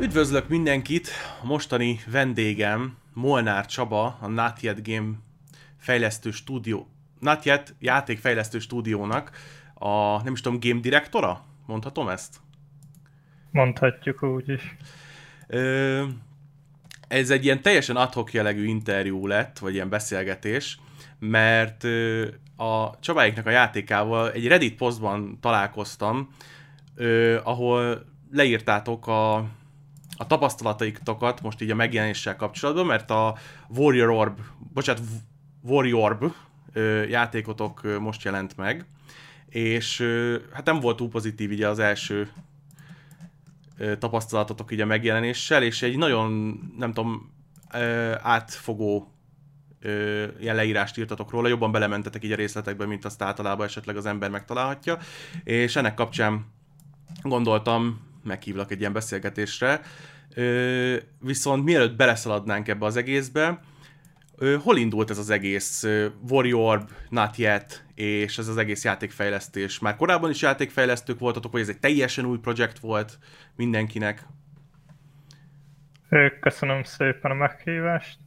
Üdvözlök mindenkit! A mostani vendégem Molnár Csaba, a Not Yet Game fejlesztő stúdió, Not Yet játékfejlesztő stúdiónak a, nem is tudom, game direktora? Mondhatom ezt? Mondhatjuk úgy is. Ö, ez egy ilyen teljesen adhok jellegű interjú lett, vagy ilyen beszélgetés, mert a Csabáiknak a játékával egy Reddit posztban találkoztam, ahol leírtátok a, a tapasztalataitokat most így a megjelenéssel kapcsolatban, mert a Warrior Orb, bocsánat, Warrior Orb játékotok most jelent meg, és hát nem volt túl pozitív így az első tapasztalatotok így a megjelenéssel, és egy nagyon, nem tudom, átfogó ilyen leírást írtatok róla, jobban belementetek így a részletekbe, mint azt általában esetleg az ember megtalálhatja, és ennek kapcsán gondoltam, meghívlak egy ilyen beszélgetésre, ö, viszont mielőtt beleszaladnánk ebbe az egészbe, ö, hol indult ez az egész ö, Warrior, Not Yet, és ez az egész játékfejlesztés? Már korábban is játékfejlesztők voltatok, vagy ez egy teljesen új projekt volt mindenkinek? Köszönöm szépen a meghívást.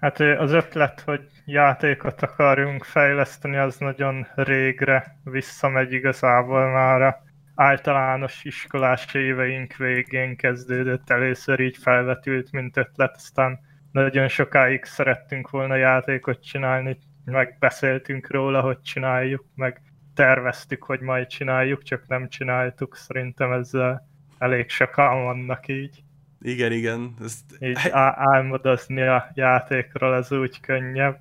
Hát az ötlet, hogy játékot akarjunk fejleszteni, az nagyon régre visszamegy igazából már általános iskolás éveink végén kezdődött először így felvetült, mint ötlet, aztán nagyon sokáig szerettünk volna játékot csinálni, meg beszéltünk róla, hogy csináljuk, meg terveztük, hogy majd csináljuk, csak nem csináltuk, szerintem ezzel elég sokan vannak így. Igen, igen. Ezt... Így álmodozni a játékról, az úgy könnyebb.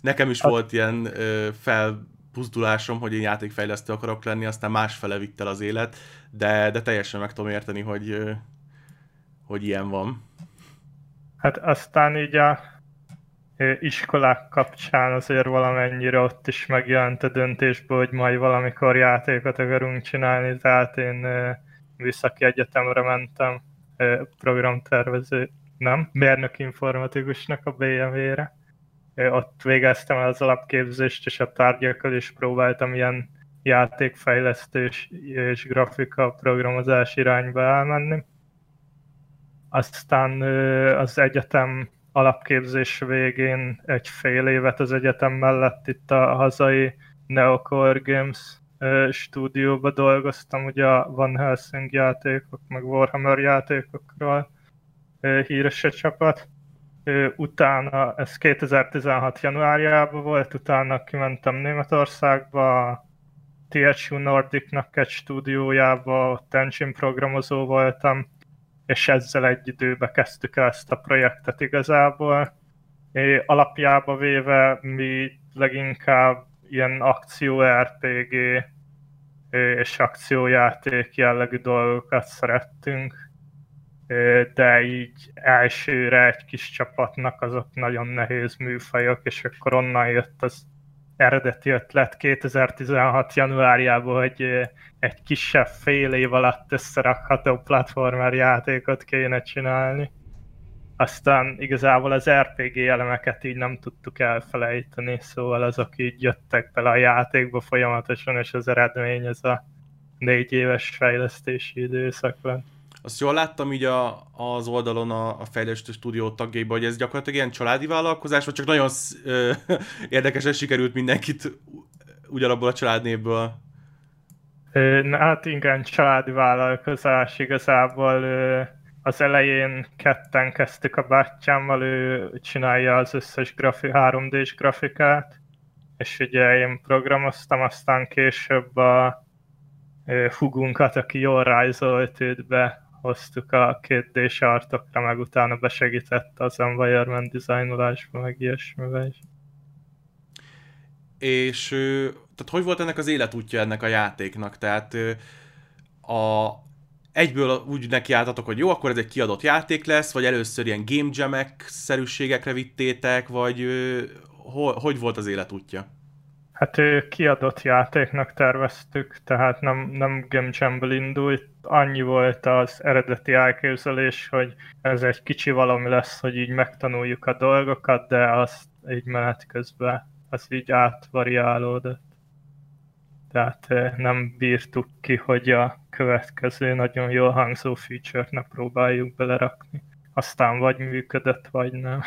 Nekem is a... volt ilyen ö, felbuzdulásom, hogy én játékfejlesztő akarok lenni, aztán másfele vitt el az élet, de, de teljesen meg tudom érteni, hogy, hogy ilyen van. Hát aztán így a iskolák kapcsán azért valamennyire ott is megjelent a döntésből, hogy majd valamikor játékot akarunk csinálni, tehát én Visszaki Egyetemre mentem programtervező, nem, mérnök informatikusnak a BMW-re. Ott végeztem az alapképzést, és a tárgyakkal is próbáltam ilyen játékfejlesztés és grafika programozás irányba elmenni. Aztán az egyetem alapképzés végén egy fél évet az egyetem mellett itt a hazai Neocore Games stúdióba dolgoztam, ugye a Van Helsing játékok, meg Warhammer játékokról híres a csapat. Utána, ez 2016 januárjában volt, utána kimentem Németországba, THU Nordicnak egy stúdiójába, ott engine programozó voltam, és ezzel egy időbe kezdtük el ezt a projektet igazából. Alapjába véve mi leginkább ilyen akció RPG és akciójáték jellegű dolgokat szerettünk, de így elsőre egy kis csapatnak azok nagyon nehéz műfajok, és akkor onnan jött az eredeti ötlet 2016. januárjában, hogy egy kisebb fél év alatt összerakható platformer játékot kéne csinálni. Aztán igazából az RPG elemeket így nem tudtuk elfelejteni, szóval azok így jöttek bele a játékba folyamatosan, és az eredmény ez a négy éves fejlesztési időszak van. Azt jól láttam így a, az oldalon a, a fejlesztő stúdió tagjaiban, hogy ez gyakorlatilag ilyen családi vállalkozás, vagy csak nagyon ö, érdekesen sikerült mindenkit ugyanabból a családnéből? Na, hát igen, családi vállalkozás igazából az elején ketten kezdtük a bátyámmal, ő csinálja az összes grafi, 3D-s grafikát, és ugye én programoztam, aztán később a hugunkat, aki jól rajzolt őt be, hoztuk a 2D-s artokra, meg utána besegített az environment designolásba, meg ilyesmivel is. És tehát hogy volt ennek az életútja ennek a játéknak? Tehát a, egyből úgy nekiálltatok, hogy jó, akkor ez egy kiadott játék lesz, vagy először ilyen game jamek szerűségekre vittétek, vagy ho, hogy volt az életútja? Hát kiadott játéknak terveztük, tehát nem, nem Game Jam-ből indult. Annyi volt az eredeti elképzelés, hogy ez egy kicsi valami lesz, hogy így megtanuljuk a dolgokat, de azt így menet közben az így átvariálódott. tehát nem bírtuk ki, hogy a következő nagyon jól hangzó feature-t ne próbáljuk belerakni. Aztán vagy működött, vagy nem.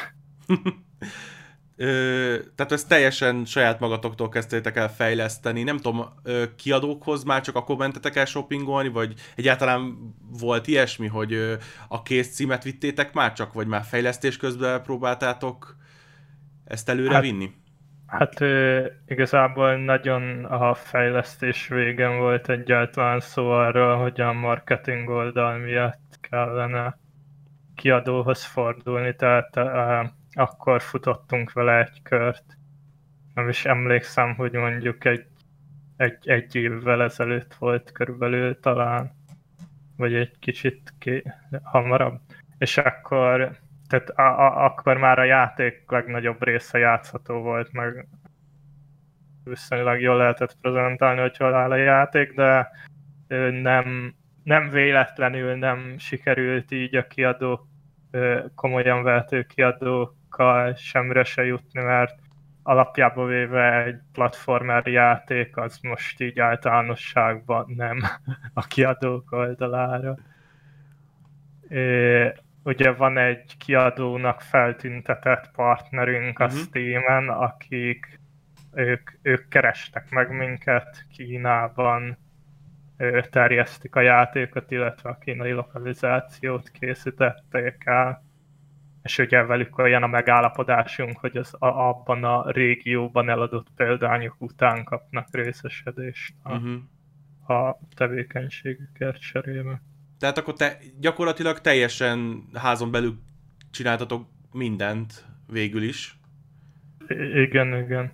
Ö, tehát ezt teljesen saját magatoktól kezdtétek el fejleszteni. Nem tudom, ö, kiadókhoz már csak a kommentetek el shoppingolni, vagy egyáltalán volt ilyesmi, hogy ö, a kész címet vittétek már csak, vagy már fejlesztés közben próbáltátok ezt előre hát, vinni? Hát ö, igazából nagyon a fejlesztés végen volt egyáltalán szó arról, hogy a marketing oldal miatt kellene kiadóhoz fordulni, tehát ö, akkor futottunk vele egy kört. Nem is emlékszem, hogy mondjuk egy, egy, egy évvel ezelőtt volt körülbelül talán, vagy egy kicsit ki, hamarabb. És akkor, tehát a, a, akkor már a játék legnagyobb része játszható volt, meg viszonylag jól lehetett prezentálni, hogy hol áll a játék, de nem, nem véletlenül nem sikerült így a kiadó komolyan vehető kiadó játékokkal semre se jutni, mert alapjába véve egy platformer játék az most így általánosságban nem a kiadók oldalára. É, ugye van egy kiadónak feltüntetett partnerünk a uh-huh. Steam-en, akik ők, ők kerestek meg minket Kínában, terjesztik a játékot, illetve a kínai lokalizációt készítették el és ugye velük olyan a megállapodásunk, hogy az a, abban a régióban eladott példányok után kapnak részesedést a, uh-huh. a tevékenységüket cserébe. Tehát akkor te gyakorlatilag teljesen házon belül csináltatok mindent végül is. I- igen, igen.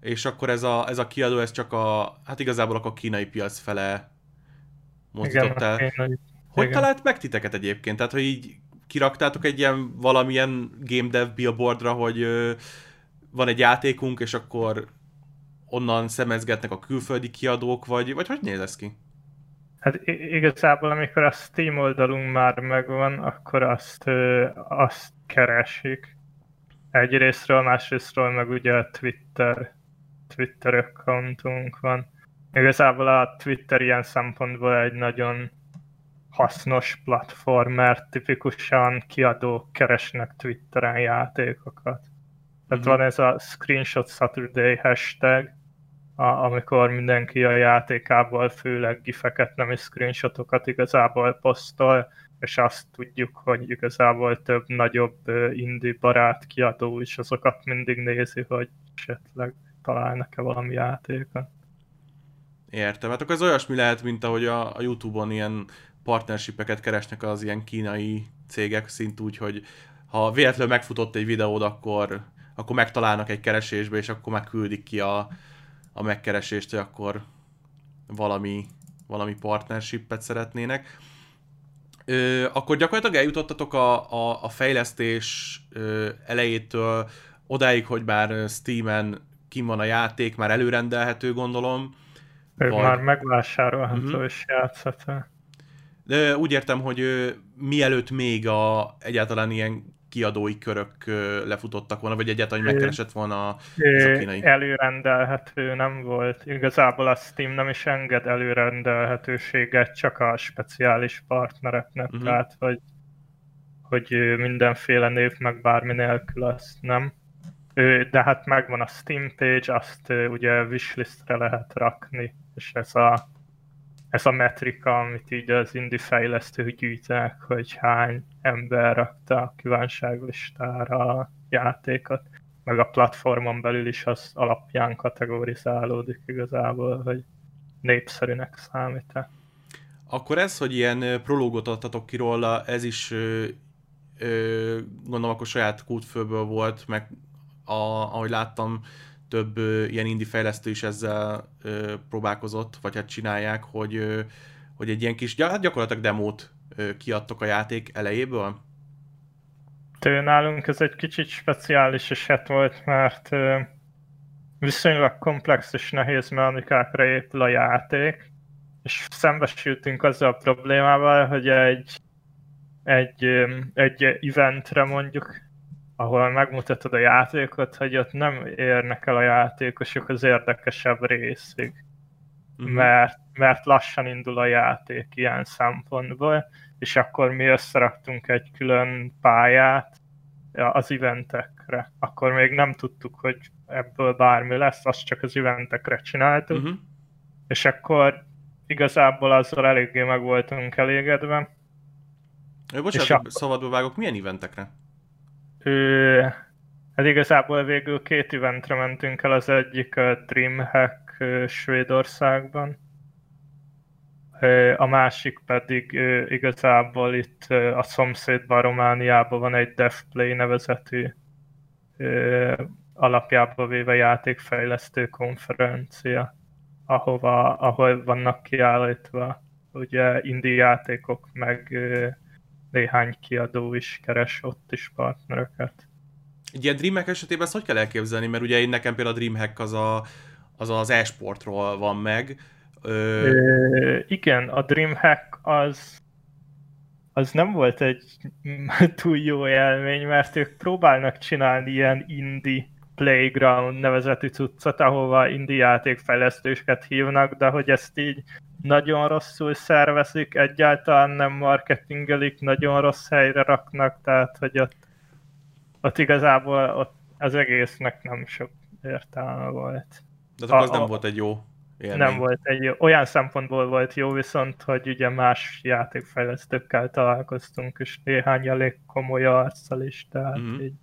És akkor ez a, ez a kiadó, ez csak a, hát igazából a kínai piac fele mozdított el. Hogy igen. talált meg titeket egyébként? Tehát, hogy így kiraktátok egy ilyen valamilyen game dev billboardra, hogy ö, van egy játékunk, és akkor onnan szemezgetnek a külföldi kiadók, vagy, vagy hogy néz ez ki? Hát igazából, amikor a Steam oldalunk már megvan, akkor azt, ö, azt keresik. Egyrésztről, másrésztről meg ugye a Twitter, Twitter accountunk van. Igazából a Twitter ilyen szempontból egy nagyon hasznos platform, mert tipikusan kiadók keresnek Twitteren játékokat. Tehát mm-hmm. van ez a Screenshot Saturday hashtag, a, amikor mindenki a játékából főleg gifeket, nem is screenshotokat igazából posztol, és azt tudjuk, hogy igazából több nagyobb indie barát kiadó is azokat mindig nézi, hogy esetleg találnak-e valami játékot. Értem, hát akkor ez olyasmi lehet, mint ahogy a, a Youtube-on ilyen partnershipeket keresnek az ilyen kínai cégek, szint úgy, hogy ha véletlenül megfutott egy videód, akkor, akkor megtalálnak egy keresésbe, és akkor megküldik ki a, a megkeresést, hogy akkor valami, valami partnershipet szeretnének. Ö, akkor gyakorlatilag eljutottatok a, a, a fejlesztés ö, elejétől odáig, hogy bár Steam-en kim van a játék, már előrendelhető, gondolom. Ő vagy... már megvásárolható uh-huh. és játszható. De úgy értem, hogy mielőtt még a egyáltalán ilyen kiadói körök lefutottak volna, vagy egyáltalán hogy megkeresett volna a, a kínai? Előrendelhető nem volt. Igazából a Steam nem is enged előrendelhetőséget, csak a speciális partnereknek, uh-huh. tehát hogy, hogy mindenféle név meg bármi nélkül azt nem. De hát megvan a Steam page, azt ugye wishlistre lehet rakni, és ez a ez a metrika, amit így az indie fejlesztők gyűjtenek, hogy hány ember rakta a kívánságlistára a játékot, meg a platformon belül is az alapján kategorizálódik igazából, hogy népszerűnek számít-e. Akkor ez, hogy ilyen prológot adtatok ki róla, ez is ö, ö, gondolom akkor saját kódfőből volt, meg a, ahogy láttam, több ilyen indie fejlesztő is ezzel próbálkozott, vagy hát csinálják, hogy, hogy egy ilyen kis, hát gyakorlatilag demót ö, kiadtok a játék elejéből? Tő nálunk ez egy kicsit speciális eset volt, mert viszonylag komplex és nehéz mechanikákra épül a játék, és szembesültünk azzal a problémával, hogy egy, egy, egy eventre mondjuk ahol megmutatod a játékot, hogy ott nem érnek el a játékosok az érdekesebb részig. uh-huh. mert, mert lassan indul a játék ilyen szempontból, és akkor mi összeraktunk egy külön pályát az eventekre. Akkor még nem tudtuk, hogy ebből bármi lesz, azt csak az eventekre csináltuk, uh-huh. és akkor igazából azzal eléggé meg voltunk elégedve. Bocsánat, és a... szabadba vágok, milyen eventekre? Hát igazából végül két eventre mentünk el, az egyik a Dreamhack Svédországban, a másik pedig igazából itt a szomszédban, Romániában van egy DevPlay nevezetű alapjába véve játékfejlesztő konferencia, ahova, ahol vannak kiállítva ugye indie játékok, meg néhány kiadó is keres ott is partnereket. Egy ilyen Dreamhack esetében ezt hogy kell elképzelni? Mert ugye én nekem például a Dreamhack az a, az, az e-sportról van meg. Ö... Ö, igen, a Dreamhack az az nem volt egy túl jó élmény, mert ők próbálnak csinálni ilyen indie Playground nevezetű cuccot, ahova indie játékfejlesztősket hívnak, de hogy ezt így nagyon rosszul szervezik, egyáltalán nem marketingelik, nagyon rossz helyre raknak, tehát hogy ott, ott igazából ott az egésznek nem sok értelme volt. De akkor az a, nem volt egy jó élmény. Nem volt egy jó. Olyan szempontból volt jó, viszont, hogy ugye más játékfejlesztőkkel találkoztunk, és néhány elég komoly arccal is, tehát mm-hmm. így,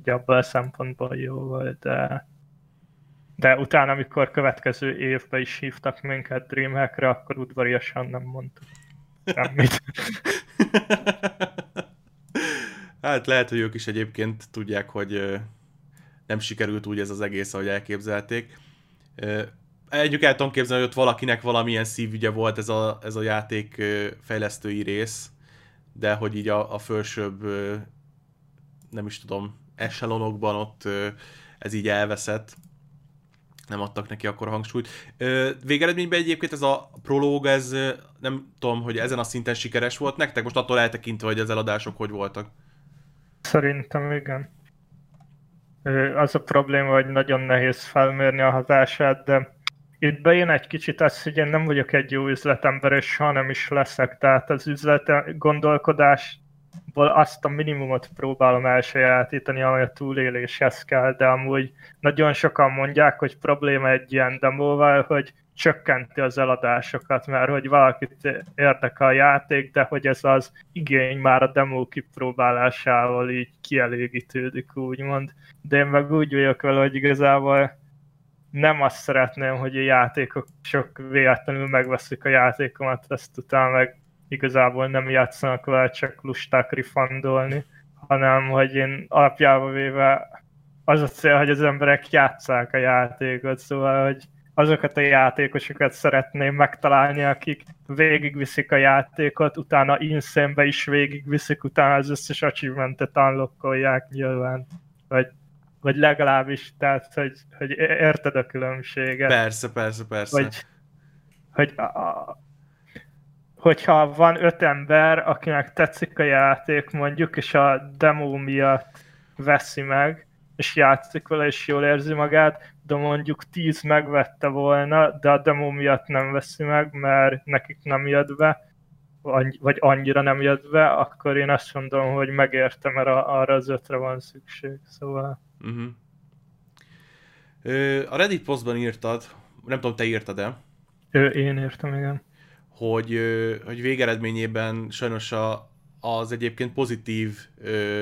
így abban a szempontból jó volt, de de utána, amikor következő évben is hívtak minket Dreamhackre, akkor udvariasan nem mondtuk semmit. hát lehet, hogy ők is egyébként tudják, hogy nem sikerült úgy ez az egész, ahogy elképzelték. Együk el tudom képzelni, hogy ott valakinek valamilyen szívügye volt ez a, ez a játék fejlesztői rész, de hogy így a, a felsőbb, nem is tudom, eselonokban ott ez így elveszett nem adtak neki akkor hangsúlyt. Végeredményben egyébként ez a prológ, ez nem tudom, hogy ezen a szinten sikeres volt nektek, most attól eltekintve, hogy az eladások hogy voltak. Szerintem igen. Az a probléma, hogy nagyon nehéz felmérni a hatását, de itt bejön egy kicsit az, hogy én nem vagyok egy jó üzletember, és soha nem is leszek. Tehát az üzlete gondolkodás azt a minimumot próbálom elsajátítani, amely a túléléshez kell, de amúgy nagyon sokan mondják, hogy probléma egy ilyen demóval, hogy csökkenti az eladásokat, mert hogy valakit érdekel a játék, de hogy ez az igény már a demo kipróbálásával így kielégítődik, úgymond. De én meg úgy vagyok vele, hogy igazából nem azt szeretném, hogy a játékok sok véletlenül megveszik a játékomat, ezt utána meg igazából nem játszanak vele, csak lusták rifandolni, hanem hogy én alapjában véve az a cél, hogy az emberek játsszák a játékot, szóval, hogy azokat a játékosokat szeretném megtalálni, akik végigviszik a játékot, utána insane is végigviszik, utána az összes achievementet unlockolják nyilván. Vagy, vagy legalábbis, tehát, hogy, hogy érted a különbséget. Persze, persze, persze. Hogy, hogy a, hogyha van öt ember, akinek tetszik a játék mondjuk, és a demo miatt veszi meg, és játszik vele, és jól érzi magát, de mondjuk tíz megvette volna, de a demo miatt nem veszi meg, mert nekik nem jött be, vagy annyira nem jött be, akkor én azt mondom, hogy megértem, mert arra az ötre van szükség, szóval... Uh-huh. A Reddit posztban írtad, nem tudom, te írtad-e? Ö, én írtam, igen hogy, hogy végeredményében sajnos a, az egyébként pozitív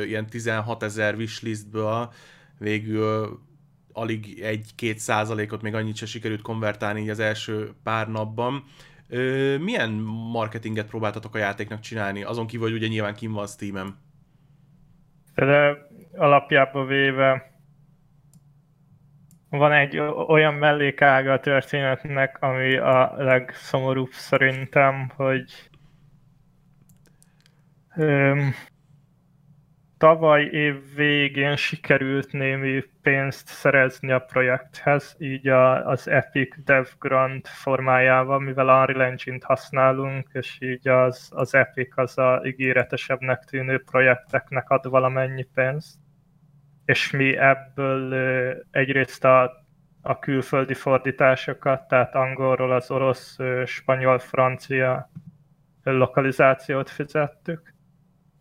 ilyen 16 ezer wishlistből végül alig egy-két százalékot még annyit se sikerült konvertálni így az első pár napban. Milyen marketinget próbáltatok a játéknak csinálni? Azon kívül, hogy ugye nyilván kim van Steam-en. De alapjában véve van egy olyan mellékága a történetnek, ami a legszomorúbb szerintem, hogy öm, tavaly év végén sikerült némi pénzt szerezni a projekthez, így a, az Epic Dev Grant formájában, mivel Unreal Engine-t használunk, és így az, az Epic az a ígéretesebbnek tűnő projekteknek ad valamennyi pénzt és mi ebből egyrészt a, a külföldi fordításokat, tehát angolról az orosz, spanyol, francia lokalizációt fizettük.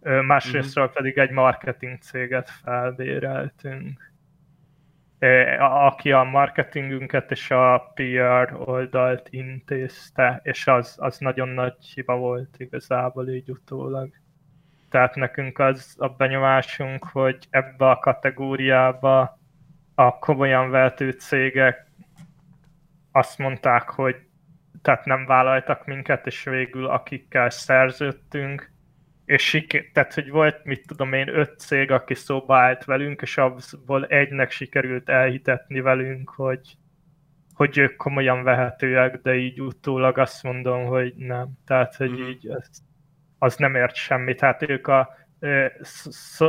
Másrésztről uh-huh. pedig egy marketing céget felbéreltünk, aki a marketingünket és a PR oldalt intézte, és az, az nagyon nagy hiba volt igazából így utólag. Tehát nekünk az a benyomásunk, hogy ebbe a kategóriába a komolyan vehető cégek azt mondták, hogy tehát nem vállaltak minket, és végül akikkel szerződtünk, és siker, tehát, hogy volt, mit tudom én, öt cég, aki szóba állt velünk, és abból egynek sikerült elhitetni velünk, hogy, hogy ők komolyan vehetőek, de így utólag azt mondom, hogy nem. Tehát, hogy mm. így az, az nem ért semmit. Tehát ők a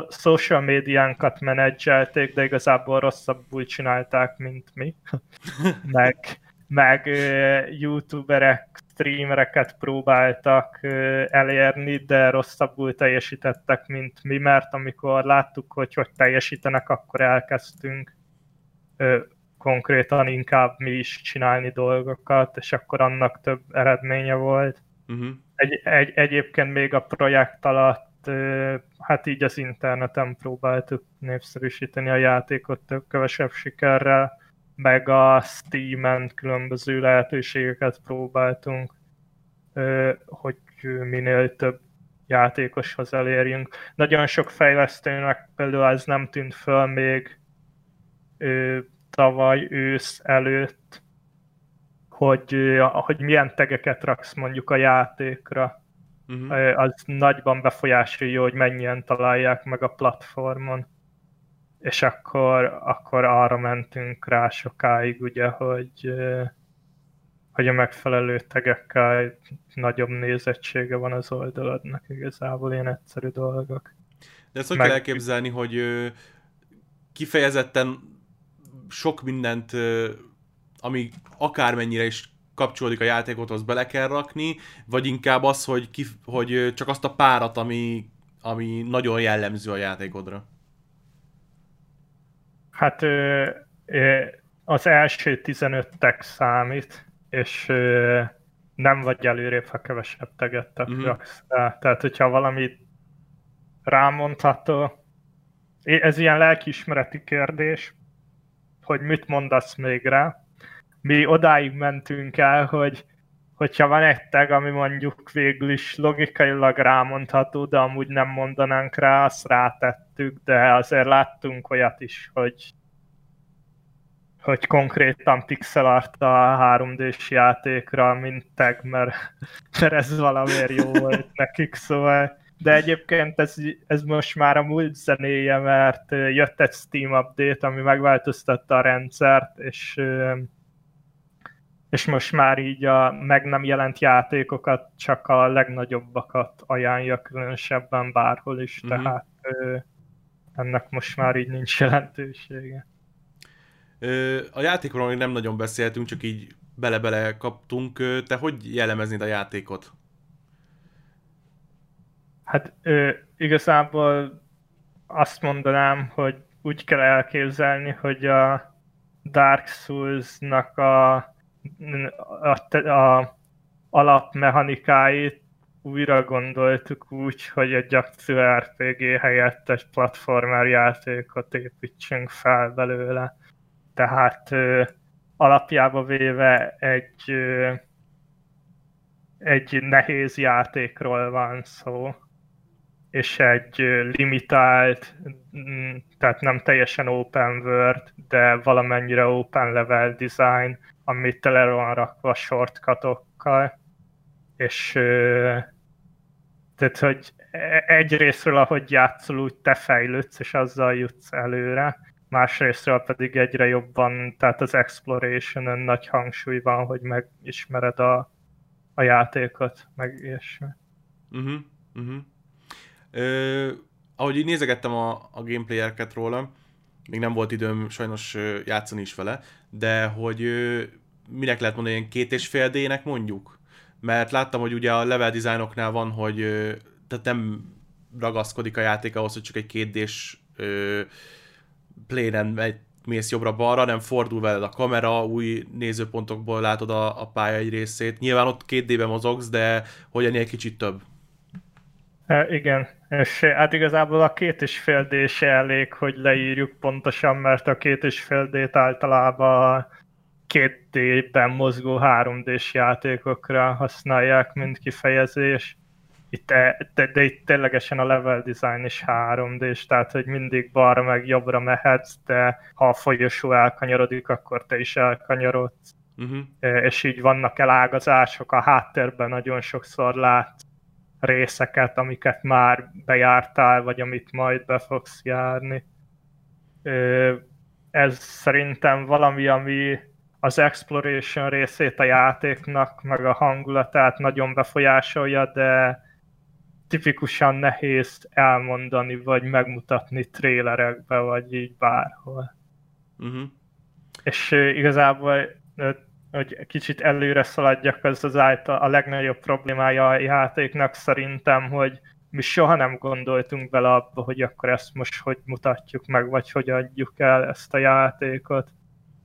social médiánkat menedzselték, de igazából rosszabbul csinálták, mint mi. meg, meg youtuberek, streamereket próbáltak elérni, de rosszabbul teljesítettek, mint mi, mert amikor láttuk, hogy hogy teljesítenek, akkor elkezdtünk konkrétan inkább mi is csinálni dolgokat, és akkor annak több eredménye volt. Uh-huh. Egy, egy, egyébként még a projekt alatt hát így az interneten próbáltuk népszerűsíteni a játékot több kevesebb sikerrel, meg a Steam-en különböző lehetőségeket próbáltunk, hogy minél több játékoshoz elérjünk. Nagyon sok fejlesztőnek például ez nem tűnt föl még tavaly ősz előtt, hogy, hogy milyen tegeket raksz mondjuk a játékra uh-huh. az nagyban befolyásolja, hogy mennyien találják meg a platformon. És akkor, akkor arra mentünk rá sokáig, ugye, hogy, hogy a megfelelő tegekkel nagyobb nézettsége van az oldaladnak, igazából ilyen egyszerű dolgok. De ezt hogy Meg... kell elképzelni, hogy kifejezetten sok mindent, ami akármennyire is kapcsolódik a játékothoz bele kell rakni, vagy inkább az, hogy, kif, hogy csak azt a párat, ami, ami nagyon jellemző a játékodra? Hát az első 15 tag számít, és nem vagy előrébb, ha kevesebb teget uh-huh. raksz Tehát, hogyha valami rámondható, ez ilyen lelkiismereti kérdés, hogy mit mondasz még rá, mi odáig mentünk el, hogy hogyha van egy tag, ami mondjuk végül is logikailag rámondható, de amúgy nem mondanánk rá, azt rátettük, de azért láttunk olyat is, hogy hogy konkrétan pixel art a 3D-s játékra, mint tag, mert, mert ez valamiért jó volt nekik, szóval. De egyébként ez, ez most már a múlt zenéje, mert jött egy Steam update, ami megváltoztatta a rendszert, és és most már így a meg nem jelent játékokat csak a legnagyobbakat ajánlja különösebben bárhol is, mm-hmm. tehát ö, ennek most már így nincs jelentősége. Ö, a játékról még nem nagyon beszéltünk, csak így bele-bele kaptunk. Te hogy jellemeznéd a játékot? Hát ö, igazából azt mondanám, hogy úgy kell elképzelni, hogy a Dark Souls-nak a a, a alapmechanikáit újra gondoltuk úgy, hogy egy akció RPG helyett egy platformer játékot építsünk fel belőle. Tehát ö, alapjába véve egy, ö, egy nehéz játékról van szó, és egy limitált, tehát nem teljesen open world, de valamennyire open level design, amit tele van rakva shortcutokkal, és tehát, hogy e, egyrésztről, ahogy játszol, úgy te fejlődsz, és azzal jutsz előre, másrésztről pedig egyre jobban, tehát az exploration nagy hangsúly van, hogy megismered a, a játékot, meg ilyesmi. Uh-huh, uh-huh. Ö, ahogy így nézegettem a, a gameplayerket róla, még nem volt időm sajnos játszani is vele, de hogy minek lehet mondani, ilyen két és fél D-nek mondjuk? Mert láttam, hogy ugye a level designoknál van, hogy tehát nem ragaszkodik a játék ahhoz, hogy csak egy két D-s plénen mész jobbra-balra, nem fordul veled a kamera, új nézőpontokból látod a, a pálya egy részét. Nyilván ott két d mozogsz, de hogy ennél kicsit több. E, igen, és hát igazából a két és fél D se elég, hogy leírjuk pontosan, mert a két és fél D-t általában két D-ben mozgó 3D-s játékokra használják, mint kifejezés. Itt, e, de, de itt ténylegesen a level design is 3D-s, tehát hogy mindig balra meg jobbra mehetsz, de ha a folyosó elkanyarodik, akkor te is elkanyarodsz. Uh-huh. És így vannak elágazások, a háttérben nagyon sokszor látsz részeket, amiket már bejártál, vagy amit majd be fogsz járni. Ez szerintem valami, ami az exploration részét a játéknak, meg a hangulatát nagyon befolyásolja, de tipikusan nehéz elmondani, vagy megmutatni trélerekbe, vagy így bárhol. Uh-huh. És igazából hogy kicsit előre szaladjak, ez az által a legnagyobb problémája a játéknak szerintem, hogy mi soha nem gondoltunk bele abba, hogy akkor ezt most hogy mutatjuk meg, vagy hogy adjuk el ezt a játékot.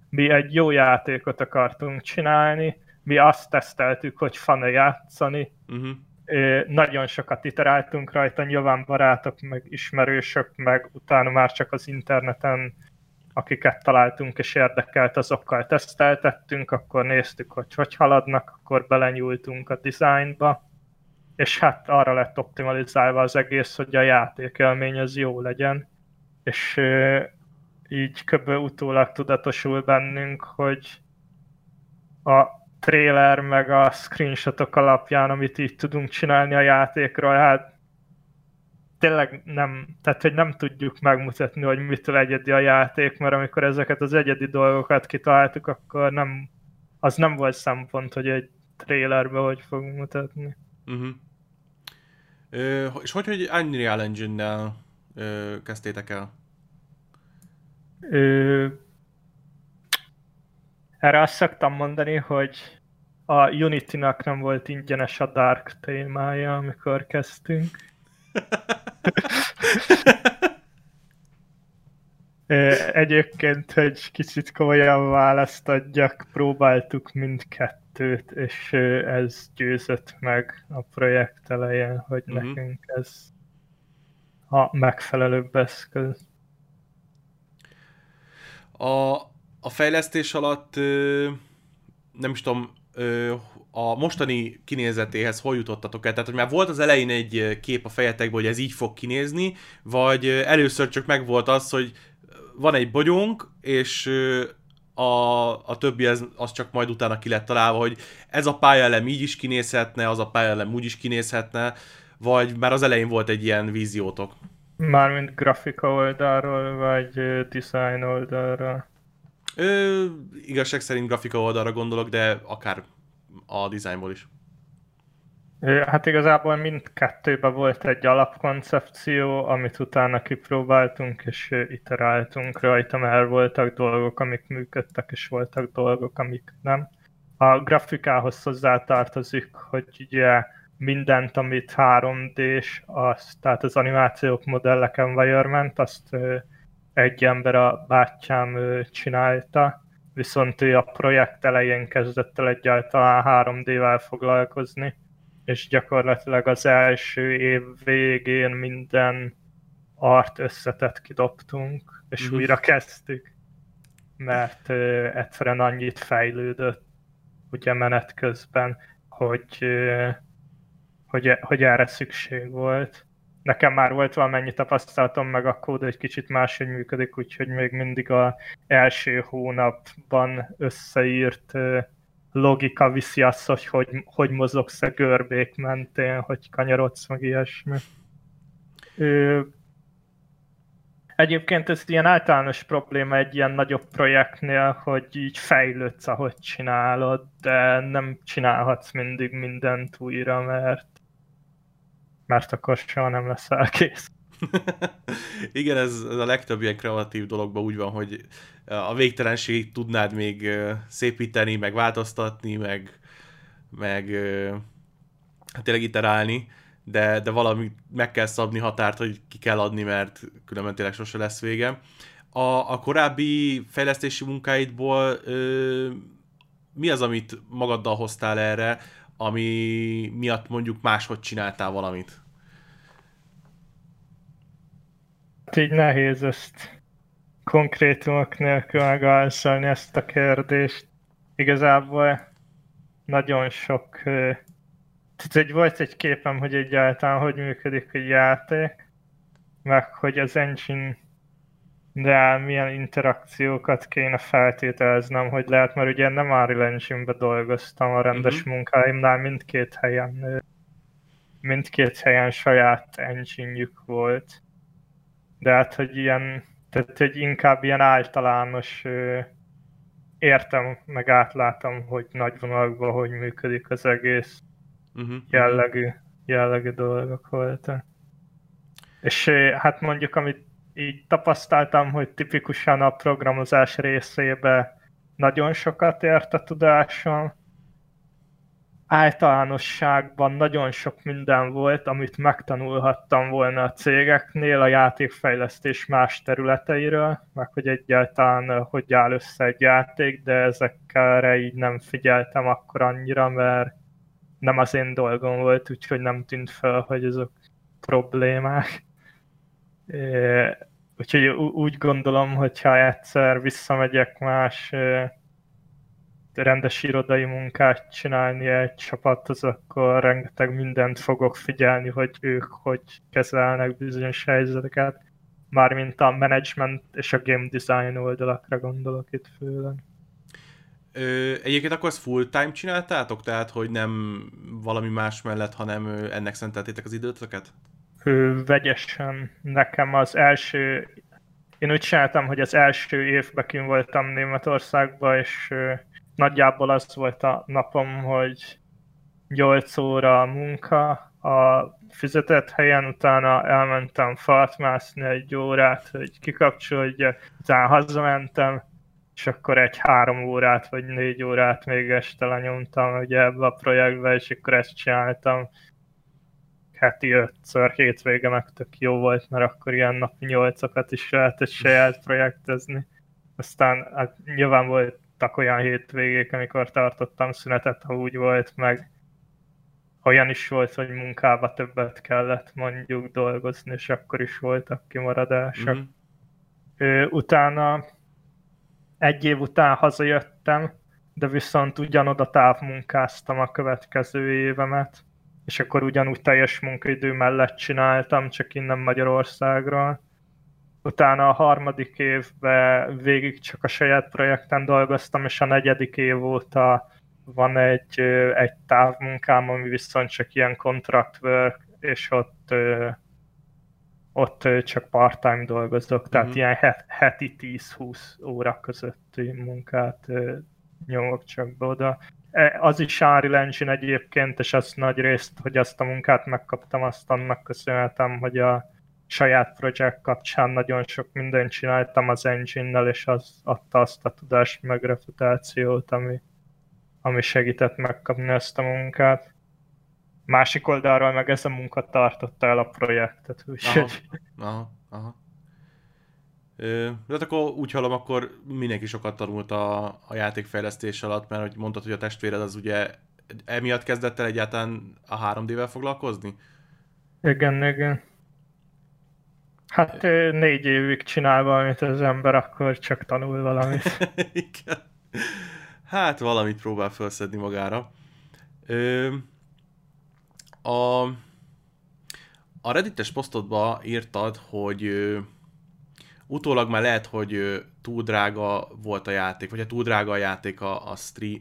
Mi egy jó játékot akartunk csinálni, mi azt teszteltük, hogy fan játszani, uh-huh. nagyon sokat iteráltunk rajta, nyilván barátok, meg ismerősök, meg utána már csak az interneten akiket találtunk és érdekelt, azokkal teszteltettünk, akkor néztük, hogy hogy haladnak, akkor belenyúltunk a designba, és hát arra lett optimalizálva az egész, hogy a játékelmény az jó legyen, és így kb. utólag tudatosul bennünk, hogy a trailer meg a screenshotok alapján, amit így tudunk csinálni a játékról, hát tényleg nem, tehát hogy nem tudjuk megmutatni, hogy mitől egyedi a játék, mert amikor ezeket az egyedi dolgokat kitaláltuk, akkor nem, az nem volt szempont, hogy egy trailerbe hogy fogunk mutatni. Uh-huh. Ö, és hogy, hogy Unreal Engine-nel ö, kezdtétek el? Ö, erre azt szoktam mondani, hogy a Unity-nak nem volt ingyenes a Dark témája, amikor kezdtünk. Egyébként, hogy kicsit komolyan választ adjak, próbáltuk mindkettőt, és ez győzött meg a projekt elején, hogy uh-huh. nekünk ez a megfelelőbb eszköz. A, a fejlesztés alatt nem is tudom, a mostani kinézetéhez hol jutottatok el? Tehát, hogy már volt az elején egy kép a fejetekből, hogy ez így fog kinézni, vagy először csak megvolt az, hogy van egy bogyónk, és a, a többi az, az csak majd utána ki lett találva, hogy ez a pályelem így is kinézhetne, az a pályelem úgy is kinézhetne, vagy már az elején volt egy ilyen víziótok? Mármint grafika oldalról, vagy design oldalról? Ö, igazság szerint grafika oldalra gondolok, de akár a dizájnból is. Hát igazából mindkettőben volt egy alapkoncepció, amit utána kipróbáltunk, és iteráltunk rajta, mert voltak dolgok, amik működtek, és voltak dolgok, amik nem. A grafikához hozzátartozik, hogy ugye mindent, amit 3D-s, az, tehát az animációk, modellek, environment, azt egy ember a bátyám csinálta, viszont ő a projekt elején kezdett el egyáltalán 3D-vel foglalkozni, és gyakorlatilag az első év végén minden art összetett kidobtunk, és mm-hmm. újra kezdtük, mert ö, egyszerűen annyit fejlődött ugye menet közben, hogy, ö, hogy, hogy erre szükség volt nekem már volt valamennyi tapasztalatom, meg a kód egy kicsit máshogy működik, úgyhogy még mindig a első hónapban összeírt logika viszi azt, hogy hogy, hogy mozogsz a görbék mentén, hogy kanyarodsz, meg ilyesmi. Ö, egyébként ez ilyen általános probléma egy ilyen nagyobb projektnél, hogy így fejlődsz, ahogy csinálod, de nem csinálhatsz mindig mindent újra, mert mert akkor soha nem lesz kész. Igen, ez, ez a legtöbb ilyen kreatív dologban úgy van, hogy a végtelenségig tudnád még szépíteni, meg változtatni, meg, meg hát tényleg iterálni, de, de valami meg kell szabni határt, hogy ki kell adni, mert különben tényleg sose lesz vége. A, a korábbi fejlesztési munkáidból ö, mi az, amit magaddal hoztál erre, ami miatt mondjuk máshogy csináltál valamit? Hát így nehéz ezt konkrétumok nélkül megállszolni ezt a kérdést. Igazából nagyon sok... Tehát egy, volt egy képem, hogy egyáltalán hogy működik egy játék, meg hogy az engine de milyen interakciókat kéne feltételeznem, hogy lehet, mert ugye nem Unreal engine dolgoztam a rendes uh-huh. munkáimnál, mindkét helyen mindkét helyen saját engine volt. De hát, hogy ilyen, tehát hogy inkább ilyen általános értem, meg átlátom, hogy nagy vonalakban hogy működik az egész uh-huh. jellegű, jellegű dolgok voltak. És hát mondjuk, amit így tapasztaltam, hogy tipikusan a programozás részébe nagyon sokat ért a tudásom. Általánosságban nagyon sok minden volt, amit megtanulhattam volna a cégeknél, a játékfejlesztés más területeiről, meg hogy egyáltalán hogy áll össze egy játék, de ezekre így nem figyeltem akkor annyira, mert nem az én dolgom volt, úgyhogy nem tűnt fel, hogy ezek problémák. Úgyhogy úgy gondolom, hogyha egyszer visszamegyek más rendes irodai munkát csinálni egy csapathoz, akkor rengeteg mindent fogok figyelni, hogy ők hogy kezelnek bizonyos helyzeteket. Mármint a management és a game design oldalakra gondolok itt főleg. Ö, egyébként akkor ezt full time csináltátok? Tehát, hogy nem valami más mellett, hanem ennek szenteltétek az időtöket? vegyesen. Nekem az első, én úgy csináltam, hogy az első évben kim voltam Németországban, és nagyjából az volt a napom, hogy 8 óra a munka a fizetett helyen, utána elmentem fartmászni egy órát, hogy kikapcsolja, utána hazamentem, és akkor egy három órát vagy négy órát még este lenyomtam ugye ebbe a projektbe, és akkor ezt csináltam heti ötször, hétvége meg tök jó volt, mert akkor ilyen napi nyolcakat is lehetett saját projektezni. Aztán hát nyilván voltak olyan hétvégék, amikor tartottam szünetet, ha úgy volt, meg olyan is volt, hogy munkába többet kellett mondjuk dolgozni, és akkor is voltak kimaradások. Mm-hmm. Utána egy év után hazajöttem, de viszont ugyanoda távmunkáztam a következő évemet, és akkor ugyanúgy teljes munkaidő mellett csináltam, csak innen Magyarországról. Utána a harmadik évben végig csak a saját projekten dolgoztam, és a negyedik év óta van egy, egy távmunkám, ami viszont csak ilyen contract work, és ott, ott csak part-time dolgozok, tehát mm-hmm. ilyen heti 10-20 óra közötti munkát nyomok csak be oda. E, az is Unreal Engine egyébként, és azt nagy részt, hogy azt a munkát megkaptam, azt annak köszönhetem, hogy a saját projekt kapcsán nagyon sok mindent csináltam az engine-nel, és az adta azt a tudást meg reputációt, ami, ami segített megkapni ezt a munkát. Másik oldalról meg ez a munka tartotta el a projektet, úgyhogy... Aha, aha, aha. De hát akkor úgy hallom, akkor mindenki sokat tanult a, a játékfejlesztés alatt, mert hogy mondtad, hogy a testvéred az ugye emiatt kezdett el egyáltalán a 3D-vel foglalkozni? Igen, igen. Hát négy évig csinál valamit az ember, akkor csak tanul valamit. igen. Hát valamit próbál felszedni magára. Ö, a, a Reddit-es posztodba írtad, hogy utólag már lehet, hogy túl drága volt a játék, vagy ha túl drága a játék a, a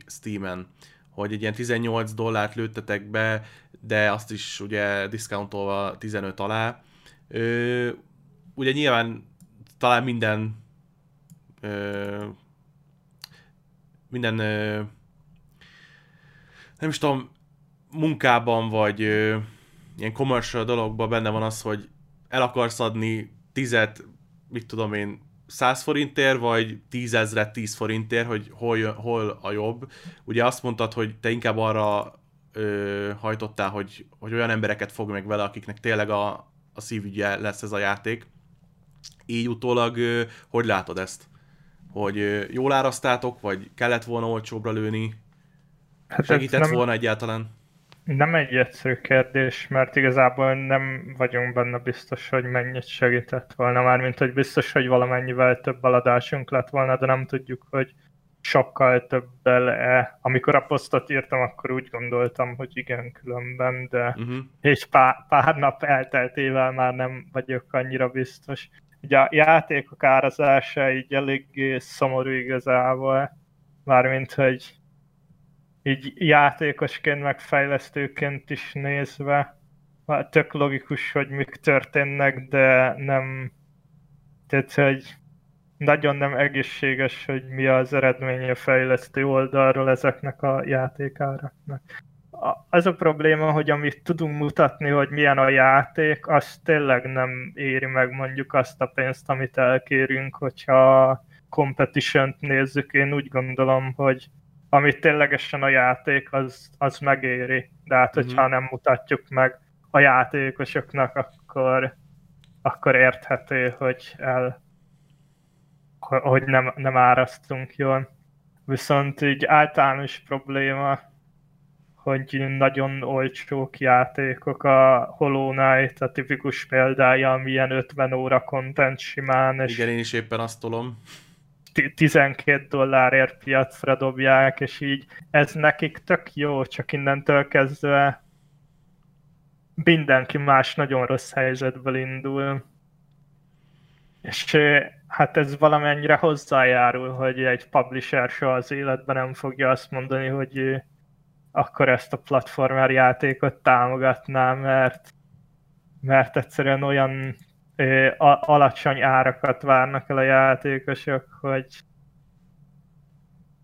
Steam-en, hogy egy ilyen 18 dollárt lőttetek be, de azt is ugye discountolva 15 alá. Ö, ugye nyilván talán minden ö, minden ö, nem is tudom, munkában vagy ö, ilyen commercial dologban benne van az, hogy el akarsz adni tizet mit tudom én, 100 forintért, vagy 10 ezret 10 forintért, hogy hol, hol a jobb. Ugye azt mondtad, hogy te inkább arra ö, hajtottál, hogy, hogy olyan embereket fog meg vele, akiknek tényleg a, a szívügye lesz ez a játék. Így utólag hogy látod ezt? Hogy jól árasztátok, vagy kellett volna olcsóbbra lőni? Hát Segített nem, volna egyáltalán? Nem egy egyszerű kérdés, mert igazából nem vagyunk benne biztos, hogy mennyit segített volna. Mármint, hogy biztos, hogy valamennyivel több aladásunk lett volna, de nem tudjuk, hogy sokkal többel-e. Amikor a posztot írtam, akkor úgy gondoltam, hogy igen, különben, de uh-huh. és pár, pár nap elteltével már nem vagyok annyira biztos. Ugye a játékok árazása így eléggé szomorú igazából, mármint, hogy így játékosként, meg fejlesztőként is nézve, tök logikus, hogy mik történnek, de nem, tehát, hogy nagyon nem egészséges, hogy mi az eredménye fejlesztő oldalról ezeknek a játékáraknak. Az a probléma, hogy amit tudunk mutatni, hogy milyen a játék, az tényleg nem éri meg mondjuk azt a pénzt, amit elkérünk, hogyha competition nézzük, én úgy gondolom, hogy amit ténylegesen a játék, az, az megéri. De hát, mm-hmm. hogyha nem mutatjuk meg a játékosoknak, akkor, akkor érthető, hogy el, hogy nem, nem árasztunk jól. Viszont így általános probléma, hogy nagyon olcsók játékok a Hollow Knight, a tipikus példája, amilyen 50 óra content simán. És Igen, én is éppen azt tolom. 12 dollárért piacra dobják, és így ez nekik tök jó, csak innentől kezdve mindenki más nagyon rossz helyzetből indul. És hát ez valamennyire hozzájárul, hogy egy publisher soha az életben nem fogja azt mondani, hogy akkor ezt a platformer játékot támogatná, mert, mert egyszerűen olyan ö, a, alacsony árakat várnak el a játékosok, hogy,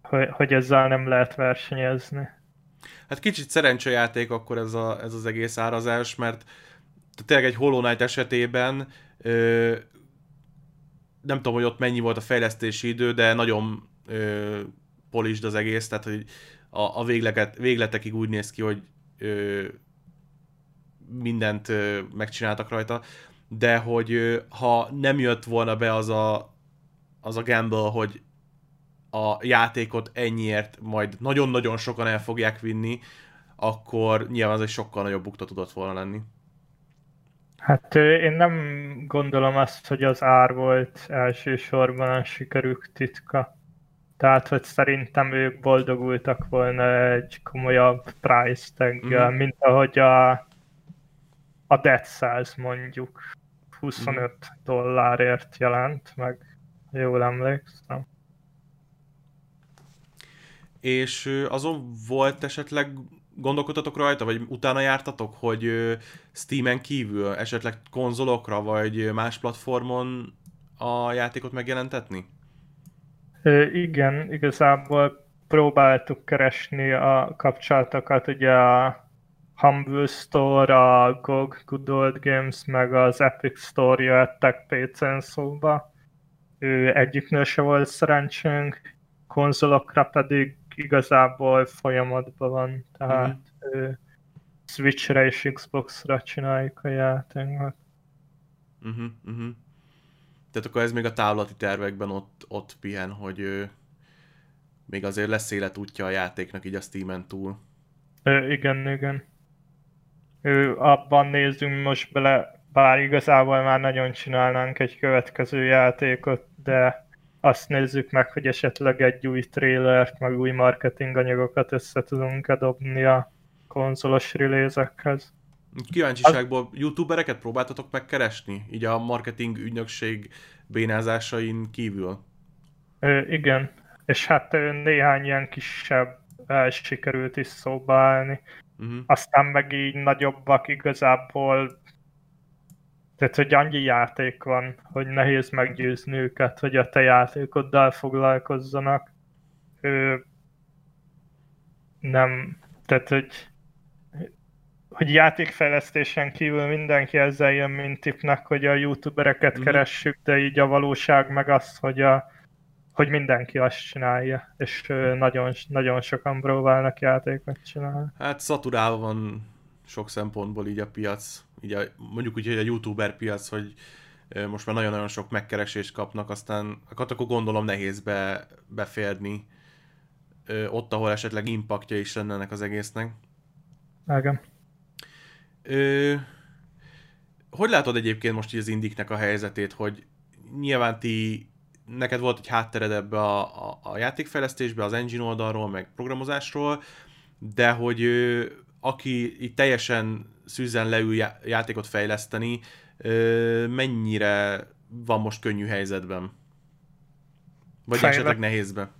hogy, hogy ezzel nem lehet versenyezni. Hát kicsit szerencsejáték akkor ez, a, ez az egész árazás, mert tényleg egy Hollow Knight esetében ö, nem tudom, hogy ott mennyi volt a fejlesztési idő, de nagyon ö, polisd az egész, tehát hogy a, a végleket, végletekig úgy néz ki, hogy ö, mindent ö, megcsináltak rajta, de hogy ö, ha nem jött volna be az a, az a gamble, hogy a játékot ennyiért majd nagyon-nagyon sokan el fogják vinni, akkor nyilván az egy sokkal nagyobb bukta tudott volna lenni. Hát én nem gondolom azt, hogy az ár volt elsősorban a sikerük titka. Tehát, hogy szerintem ők boldogultak volna egy komolyabb price tag mm-hmm. mint ahogy a, a Dead Cells mondjuk 25 mm-hmm. dollárért jelent, meg jól emlékszem. És azon volt esetleg gondolkodtatok rajta, vagy utána jártatok, hogy Steam-en kívül esetleg konzolokra, vagy más platformon a játékot megjelentetni? Igen, igazából próbáltuk keresni a kapcsolatokat, ugye a Humble Store, a GOG, Good Old Games, meg az Epic Store jöttek PC-n szóba. Ő egyiknél se volt szerencsénk, konzolokra pedig igazából folyamatban van, tehát mm-hmm. ő, Switchre és Xboxra csináljuk a játékot. Uh-huh, uh-huh. Tehát akkor ez még a távlati tervekben ott, ott pihen, hogy ő, még azért lesz életútja a játéknak így a Steam-en túl. Ö, igen, igen. Ő, abban nézzünk most bele, bár igazából már nagyon csinálnánk egy következő játékot, de azt nézzük meg, hogy esetleg egy új trailert, meg új marketing anyagokat össze tudunk dobni a konzolos release-ekhez. Kíváncsiságból az... youtubereket próbáltatok megkeresni? Így a marketing ügynökség bénázásain kívül? Ö, igen, és hát néhány ilyen kisebb sikerült is szóba állni. Uh-huh. Aztán meg így nagyobbak igazából tehát, hogy annyi játék van, hogy nehéz meggyőzni őket, hogy a te játékoddal foglalkozzanak. Ő nem, tehát, hogy hogy játékfejlesztésen kívül mindenki ezzel jön, mint tipnek, hogy a youtubereket mm. keressük, de így a valóság meg az, hogy, a, hogy mindenki azt csinálja, és nagyon, nagyon sokan próbálnak játékot csinálni. Hát szaturálva van sok szempontból így a piac így a, mondjuk úgy, hogy a youtuber piac, hogy most már nagyon-nagyon sok megkeresést kapnak, aztán hát akkor gondolom nehéz be, beférni ott, ahol esetleg impaktja is lenne ennek az egésznek. Igen. Ö, hogy látod egyébként most így az indiknek a helyzetét, hogy nyilván ti, neked volt egy háttered ebbe a, a, a játékfejlesztésbe, az engine oldalról, meg programozásról, de hogy ö, aki itt teljesen szűzen leül játékot fejleszteni, ö, mennyire van most könnyű helyzetben? Vagy Fejle... esetleg nehézbe?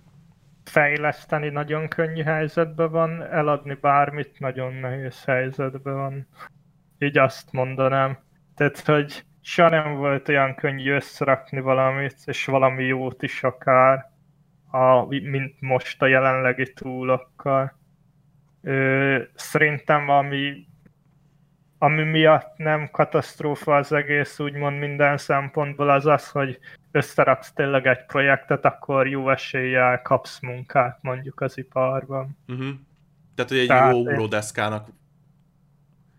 Fejleszteni nagyon könnyű helyzetben van, eladni bármit nagyon nehéz helyzetben van. Így azt mondanám. Tehát, hogy soha nem volt olyan könnyű összerakni valamit, és valami jót is akár, a, mint most a jelenlegi túlokkal. Ö, szerintem ami, ami miatt nem katasztrófa az egész, úgymond minden szempontból az az, hogy összeraksz tényleg egy projektet, akkor jó eséllyel kapsz munkát mondjuk az iparban. Uh-huh. Tehát, hogy egy Tehát jó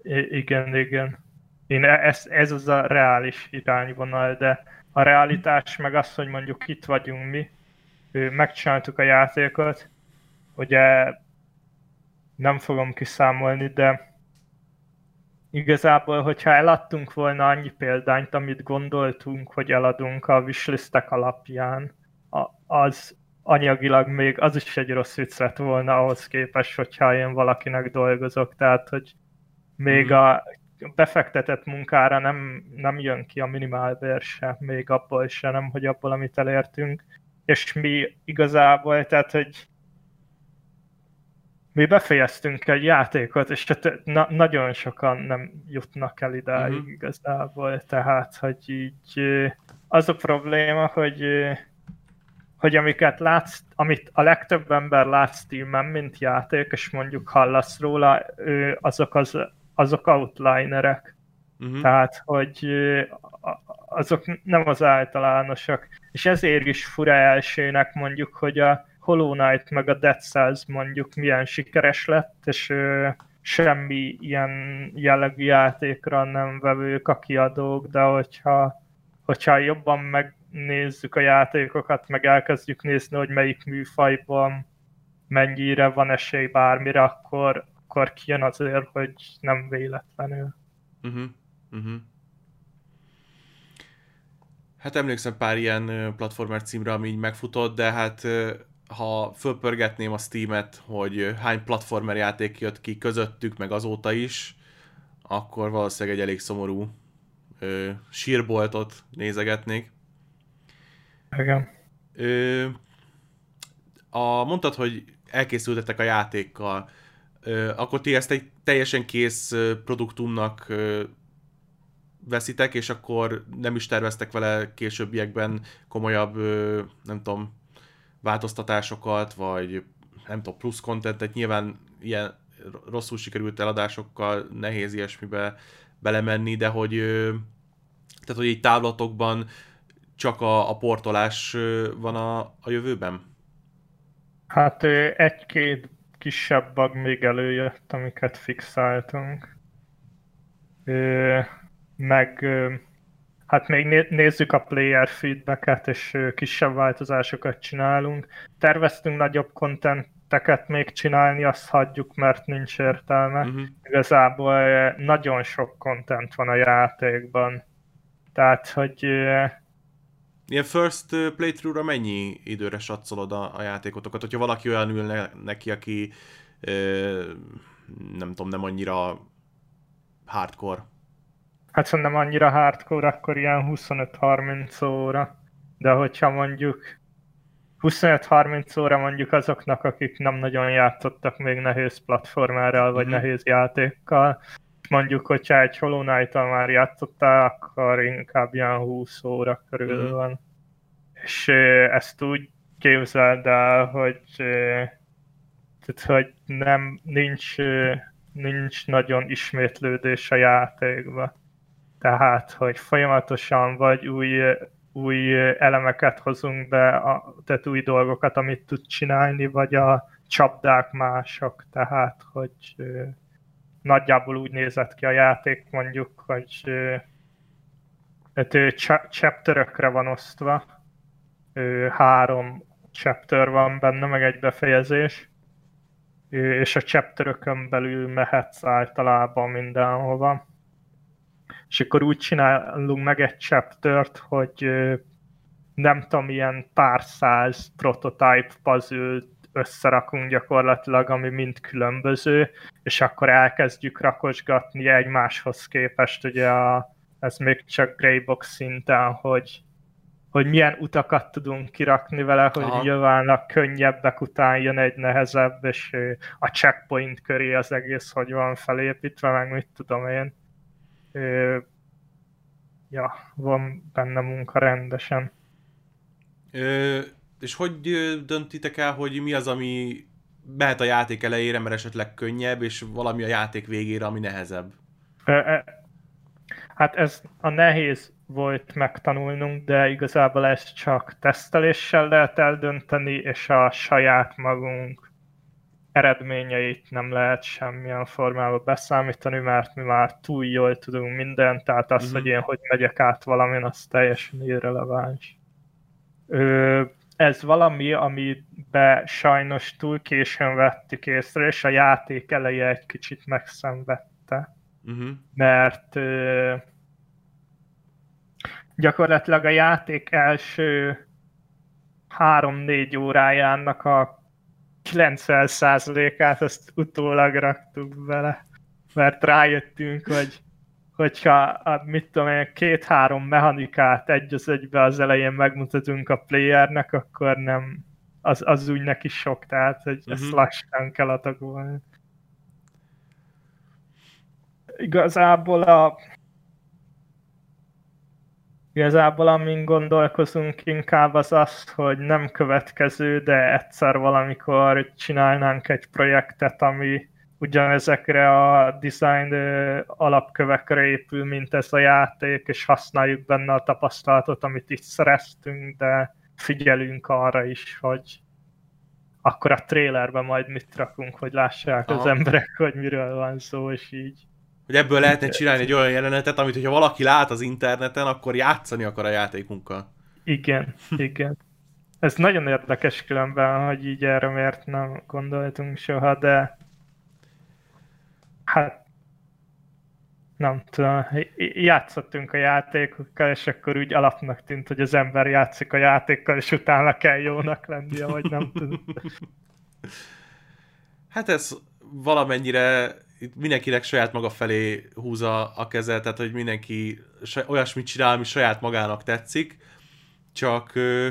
Igen, igen. Én e- ez, ez az a reális irányvonal, de a realitás meg az, hogy mondjuk itt vagyunk mi, megcsináltuk a játékot, ugye nem fogom kiszámolni, de igazából, hogyha eladtunk volna annyi példányt, amit gondoltunk, hogy eladunk a wishlistek alapján, az anyagilag még az is egy rossz vicc lett volna ahhoz képest, hogyha én valakinek dolgozok, tehát hogy még mm. a befektetett munkára nem, nem jön ki a minimálbér se, még abból se, nem, hogy abból, amit elértünk. És mi igazából, tehát, hogy mi befejeztünk egy játékot, és tehát na- nagyon sokan nem jutnak el idáig uh-huh. igazából, tehát, hogy így az a probléma, hogy hogy amiket látsz, amit a legtöbb ember lát Steam-en, mint játék, és mondjuk hallasz róla, azok az azok outlinerek. Uh-huh. Tehát, hogy azok nem az általánosak. És ezért is fura elsőnek mondjuk, hogy a Hollow Knight meg a Dead Cells mondjuk milyen sikeres lett, és semmi ilyen jellegű játékra nem vevők a kiadók, de hogyha, hogyha jobban megnézzük a játékokat, meg elkezdjük nézni, hogy melyik műfajban mennyire van esély bármire, akkor, akkor kijön azért, hogy nem véletlenül. Uh-huh. Uh-huh. Hát emlékszem pár ilyen platformer címre, ami így megfutott, de hát ha fölpörgetném a Steam-et, hogy hány platformer játék jött ki közöttük, meg azóta is, akkor valószínűleg egy elég szomorú ö, sírboltot nézegetnék. Igen. Ö, a, mondtad, hogy elkészültetek a játékkal akkor ti ezt egy teljesen kész produktumnak veszitek, és akkor nem is terveztek vele későbbiekben komolyabb, nem tudom, változtatásokat, vagy nem tudom, plusz kontentet, nyilván ilyen rosszul sikerült eladásokkal nehéz ilyesmibe belemenni, de hogy tehát, hogy egy távlatokban csak a, a portolás van a, a jövőben? Hát egy-két kisebb bug még előjött, amiket fixáltunk. Meg hát még nézzük a player feedbacket, és kisebb változásokat csinálunk. Terveztünk nagyobb contenteket még csinálni, azt hagyjuk, mert nincs értelme. Uh-huh. Igazából nagyon sok content van a játékban. Tehát, hogy Ilyen first playthrough-ra mennyi időre satszolod a, a játékotokat? Hogyha valaki olyan ül ne, neki, aki ö, nem tudom, nem annyira hardcore. Hát nem annyira hardcore, akkor ilyen 25-30 óra. De hogyha mondjuk 25-30 óra mondjuk azoknak, akik nem nagyon játszottak még nehéz platformárral, vagy mm-hmm. nehéz játékkal, mondjuk, hogyha egy Hollow knight már játszottál, akkor inkább ilyen 20 óra körül mm. van. És ezt úgy képzeld el, hogy, tehát, hogy nem, nincs, nincs nagyon ismétlődés a játékban. Tehát, hogy folyamatosan vagy új, új elemeket hozunk be, a, tehát új dolgokat, amit tud csinálni, vagy a csapdák mások, tehát, hogy nagyjából úgy nézett ki a játék mondjuk, hogy Hát chapterökre van osztva. Három chapter van benne, meg egy befejezés. És a chapterökön belül mehetsz általában mindenhova. És akkor úgy csinálunk meg egy chaptert, hogy nem tudom, ilyen pár száz prototype puzzle összerakunk gyakorlatilag, ami mind különböző, és akkor elkezdjük rakosgatni egymáshoz képest, ugye a, ez még csak greybox szinten, hogy, hogy milyen utakat tudunk kirakni vele, hogy Aha. nyilván a könnyebbek után jön egy nehezebb, és a checkpoint köré az egész hogy van felépítve, meg mit tudom én. Ja, van benne munka rendesen. Ö, és hogy döntitek el, hogy mi az, ami mehet a játék elejére, mert esetleg könnyebb, és valami a játék végére, ami nehezebb? Hát ez a nehéz volt megtanulnunk, de igazából ezt csak teszteléssel lehet eldönteni, és a saját magunk eredményeit nem lehet semmilyen formában beszámítani, mert mi már túl jól tudunk mindent, tehát az, mm-hmm. hogy én hogy megyek át valamin, az teljesen irreleváns. Ö, ez valami, amibe sajnos túl későn vettük észre, és a játék eleje egy kicsit megszenvedte. Uh-huh. Mert ö, gyakorlatilag a játék első 3-4 órájának a 90%-át azt utólag raktuk bele, mert rájöttünk, hogy hogyha a, mit tudom én, két-három mechanikát egy az egybe az elején megmutatunk a playernek, akkor nem, az, az úgy neki sok, tehát hogy uh-huh. ezt mhm. lassan kell atagolni. Igazából a Igazából amin gondolkozunk inkább az az, hogy nem következő, de egyszer valamikor csinálnánk egy projektet, ami ugyanezekre a design alapkövekre épül, mint ez a játék, és használjuk benne a tapasztalatot, amit itt szereztünk, de figyelünk arra is, hogy akkor a trailerben majd mit rakunk, hogy lássák Aha. az emberek, hogy miről van szó, és így. Hogy ebből lehetne csinálni egy olyan jelenetet, amit hogyha valaki lát az interneten, akkor játszani akar a játékunkkal. Igen, igen. Ez nagyon érdekes különben, hogy így erre miért nem gondoltunk soha, de Hát nem tudom, játszottunk a játékokkal, és akkor úgy alapnak tűnt, hogy az ember játszik a játékkal, és utána kell jónak lennie, vagy nem tudom. Hát ez valamennyire mindenkinek saját maga felé húza a kezet, tehát hogy mindenki olyasmit csinál, ami saját magának tetszik, csak ö,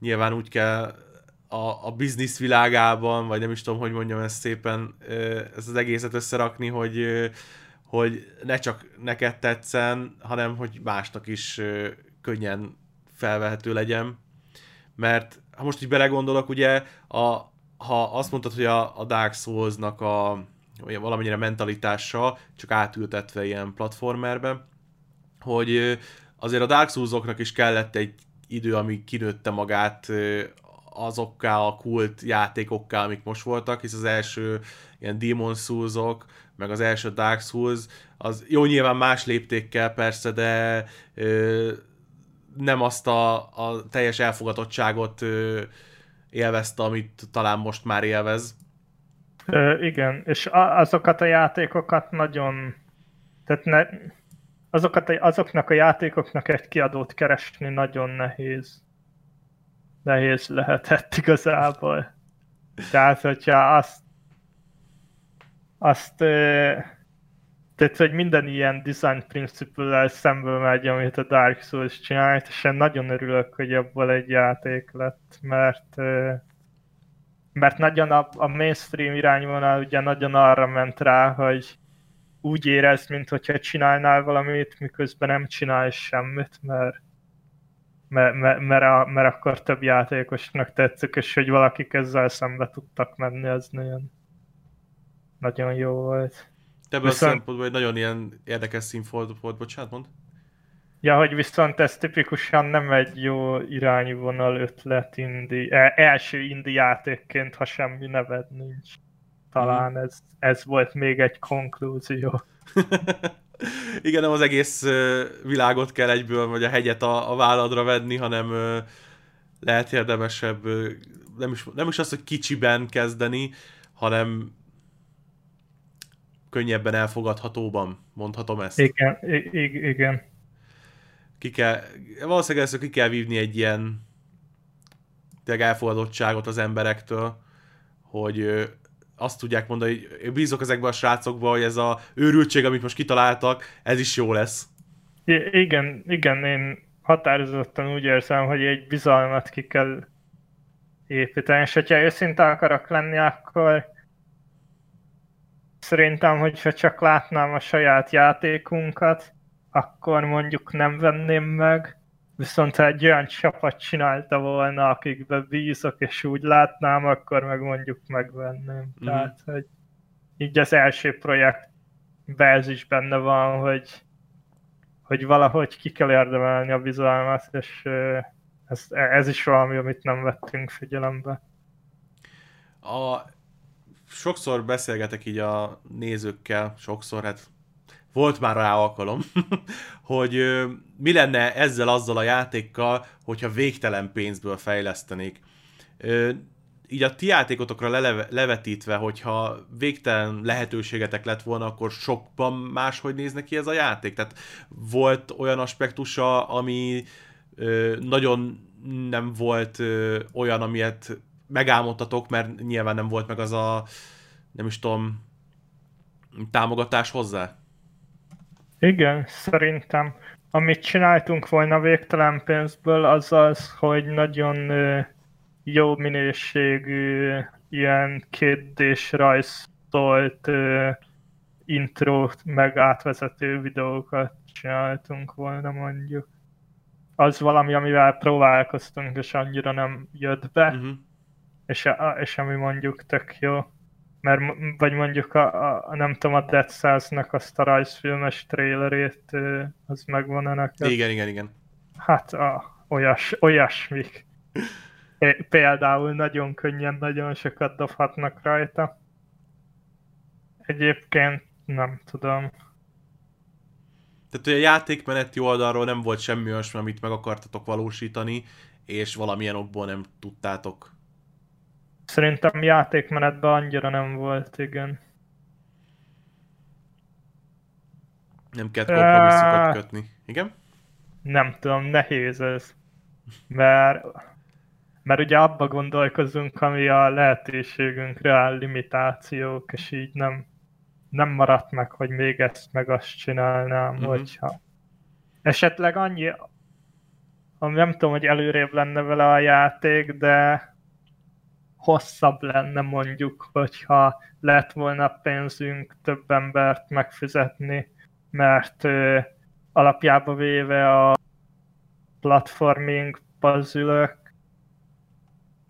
nyilván úgy kell a, a biznisz világában, vagy nem is tudom, hogy mondjam ezt szépen, ezt az egészet összerakni, hogy, hogy ne csak neked tetszen, hanem hogy másnak is könnyen felvehető legyen. Mert ha most így belegondolok, ugye, a, ha azt mondtad, hogy a, a Dark Souls-nak a valamennyire mentalitása csak átültetve ilyen platformerbe, hogy azért a Dark Souls-oknak is kellett egy idő, ami kinőtte magát azokká a kult játékokká, amik most voltak, hisz az első ilyen Demon souls meg az első Dark Souls, az jó nyilván más léptékkel persze, de ö, nem azt a, a teljes elfogadottságot ö, élvezte, amit talán most már élvez. Ö, igen, és azokat a játékokat nagyon, tehát ne, azokat, azoknak a játékoknak egy kiadót keresni nagyon nehéz nehéz lehetett igazából. Tehát, hogyha azt azt tehát, hogy minden ilyen design principle szembe megy, amit a Dark Souls csinált, és én nagyon örülök, hogy abból egy játék lett, mert mert nagyon a, a mainstream irányvonal ugye nagyon arra ment rá, hogy úgy érez, mintha csinálnál valamit, miközben nem csinál semmit, mert mert, mert, mert, mert akkor több játékosnak tetszik, és hogy valakik ezzel szembe tudtak menni, az nagyon, nagyon jó volt. Te ebből viszont... a szempontból egy nagyon ilyen érdekes szín volt, bocsánat, mond? Ja, hogy viszont ez tipikusan nem egy jó irányvonal ötlet indi, e, első indi játékként, ha semmi neved nincs. Talán mm. ez, ez volt még egy konklúzió. Igen, nem az egész világot kell egyből, vagy a hegyet a, a válladra venni, hanem lehet érdemesebb, nem is, nem is az, hogy kicsiben kezdeni, hanem könnyebben elfogadhatóban, mondhatom ezt. Igen, igen. Ki kell, valószínűleg ezt ki kell vívni egy ilyen elfogadottságot az emberektől, hogy azt tudják mondani, hogy bízok ezekben a srácokban, hogy ez a őrültség, amit most kitaláltak, ez is jó lesz. Igen, igen, én határozottan úgy érzem, hogy egy bizalmat ki kell építeni, és hogyha őszinte akarok lenni, akkor szerintem, hogyha csak látnám a saját játékunkat, akkor mondjuk nem venném meg, viszont ha egy olyan csapat csinálta volna, akikbe bízok, és úgy látnám, akkor meg mondjuk megvenném. Mm. Tehát, hogy így az első projektben ez is benne van, hogy, hogy valahogy ki kell érdemelni a bizalmat, és ez, ez is valami, amit nem vettünk figyelembe. A, sokszor beszélgetek így a nézőkkel, sokszor, hát volt már rá alkalom, hogy mi lenne ezzel azzal a játékkal, hogyha végtelen pénzből fejlesztenék. Így a ti játékotokra levetítve, hogyha végtelen lehetőségetek lett volna, akkor sokban máshogy néz ki ez a játék. Tehát volt olyan aspektusa, ami nagyon nem volt olyan, amilyet megálmodtatok, mert nyilván nem volt meg az a, nem is tudom, támogatás hozzá? Igen, szerintem. Amit csináltunk volna végtelen pénzből, az az, hogy nagyon jó minőségű ilyen kétdés rajzolt intrót, meg átvezető videókat csináltunk volna mondjuk. Az valami, amivel próbálkoztunk, és annyira nem jött be, uh-huh. és, és ami mondjuk tök jó mert vagy mondjuk a, a, nem tudom, a Dead Cells-nek azt a rajzfilmes trailerét, az megvan-e neked? Igen, igen, igen. Hát a, olyas, olyasmik. Például nagyon könnyen, nagyon sokat dobhatnak rajta. Egyébként nem tudom. Tehát, hogy a játékmeneti oldalról nem volt semmi olyasmi, amit meg akartatok valósítani, és valamilyen okból nem tudtátok Szerintem játékmenetben annyira nem volt, igen. Nem kell kompromisszokat kötni. Igen? Nem tudom, nehéz ez. Mert, mert ugye abba gondolkozunk, ami a lehetőségünkre áll limitációk, és így nem, nem maradt meg, hogy még ezt meg azt csinálnám, uh-huh. hogyha esetleg annyi, nem tudom, hogy előrébb lenne vele a játék, de hosszabb lenne mondjuk, hogyha lett volna pénzünk több embert megfizetni, mert ö, alapjába véve a platforming puzzle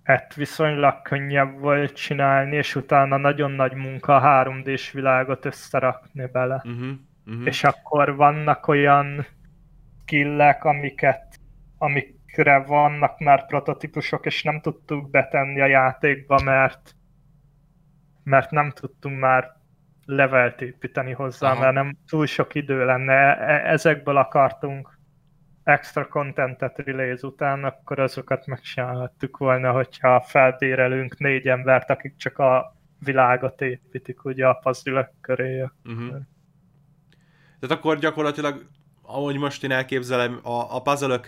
et viszonylag könnyebb volt csinálni, és utána nagyon nagy munka a 3D-s világot összerakni bele. Uh-huh, uh-huh. És akkor vannak olyan skillek, amiket, amik amikre vannak már prototípusok, és nem tudtuk betenni a játékba, mert mert nem tudtunk már levelt építeni hozzá, Aha. mert nem túl sok idő lenne. E, e, ezekből akartunk extra contentet release után, akkor azokat megcsinálhattuk volna, hogyha felbérelünk négy embert, akik csak a világot építik, ugye a puzzle köré. Uh-huh. Tehát akkor gyakorlatilag, ahogy most én elképzelem, a, a puzzle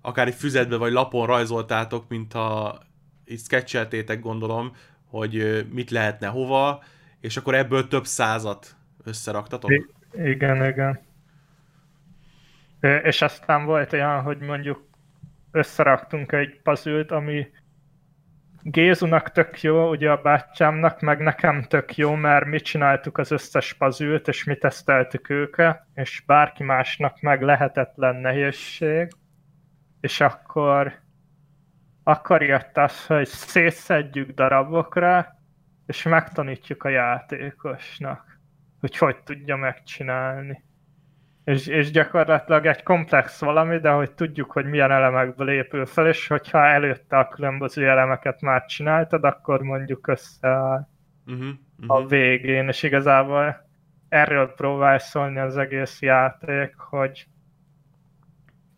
akár egy füzetbe vagy lapon rajzoltátok, mint ha így sketcheltétek gondolom, hogy mit lehetne hova, és akkor ebből több százat összeraktatok? Igen, igen. És aztán volt olyan, hogy mondjuk összeraktunk egy puzzle ami Gézunak tök jó, ugye a bátyámnak, meg nekem tök jó, mert mi csináltuk az összes puzzle és mi teszteltük őket, és bárki másnak meg lehetetlen nehézség és akkor, akkor jött az, hogy szétszedjük darabokra, és megtanítjuk a játékosnak, hogy hogy tudja megcsinálni. És, és gyakorlatilag egy komplex valami, de hogy tudjuk, hogy milyen elemekből épül fel, és hogyha előtte a különböző elemeket már csináltad, akkor mondjuk összeáll uh-huh, uh-huh. a végén, és igazából erről próbál szólni az egész játék, hogy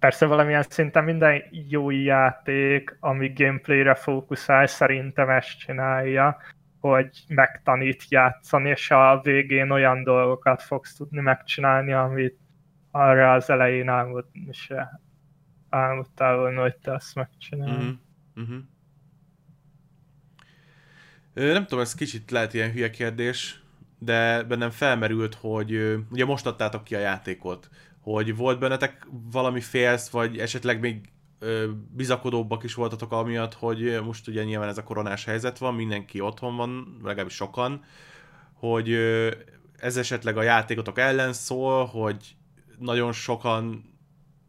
persze valamilyen szinten minden jó játék, ami gameplayre fókuszál, szerintem ezt csinálja, hogy megtanít játszani, és a végén olyan dolgokat fogsz tudni megcsinálni, amit arra az elején álmodni se álmodtál volna, hogy te azt megcsinálod. Uh-huh. Nem tudom, ez kicsit lehet ilyen hülye kérdés, de bennem felmerült, hogy ugye most adtátok ki a játékot, hogy volt bennetek valami félsz, vagy esetleg még bizakodóbbak is voltatok amiatt, hogy most ugye nyilván ez a koronás helyzet van, mindenki otthon van, legalábbis sokan, hogy ez esetleg a játékotok ellen szól, hogy nagyon sokan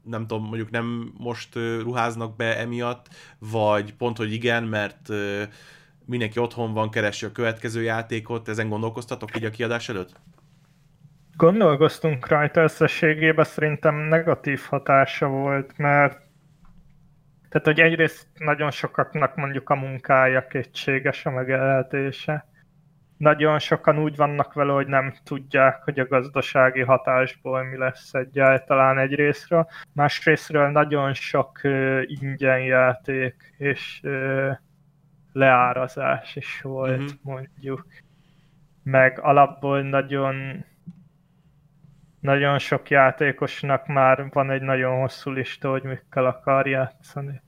nem tudom, mondjuk nem most ruháznak be emiatt, vagy pont, hogy igen, mert mindenki otthon van, keresi a következő játékot, ezen gondolkoztatok így a kiadás előtt? Gondolkoztunk rajta összességében, szerintem negatív hatása volt, mert tehát, hogy egyrészt nagyon sokaknak mondjuk a munkája kétséges a megelhetése. Nagyon sokan úgy vannak vele, hogy nem tudják, hogy a gazdasági hatásból mi lesz egyáltalán egyrésztről. Másrésztről nagyon sok uh, ingyen játék és uh, leárazás is volt, uh-huh. mondjuk. Meg alapból nagyon nagyon sok játékosnak már van egy nagyon hosszú lista, hogy mikkel akar játszani.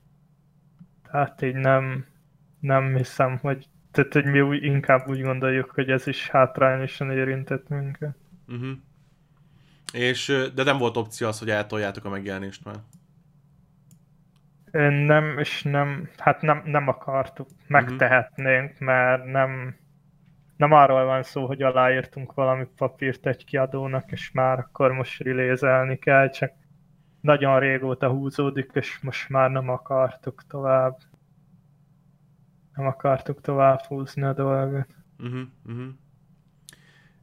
Tehát így nem, nem hiszem, hogy tehát, hogy mi úgy, inkább úgy gondoljuk, hogy ez is hátrányosan érintett minket. Uh-huh. És, de nem volt opció az, hogy eltoljátok a megjelenést már? Nem, és nem, hát nem, nem akartuk, megtehetnénk, uh-huh. mert nem, nem arról van szó, hogy aláírtunk valami papírt egy kiadónak, és már akkor most rilézelni kell, csak nagyon régóta húzódik, és most már nem akartuk tovább. Nem akartuk tovább húzni a dolgot. Uh-huh, uh-huh.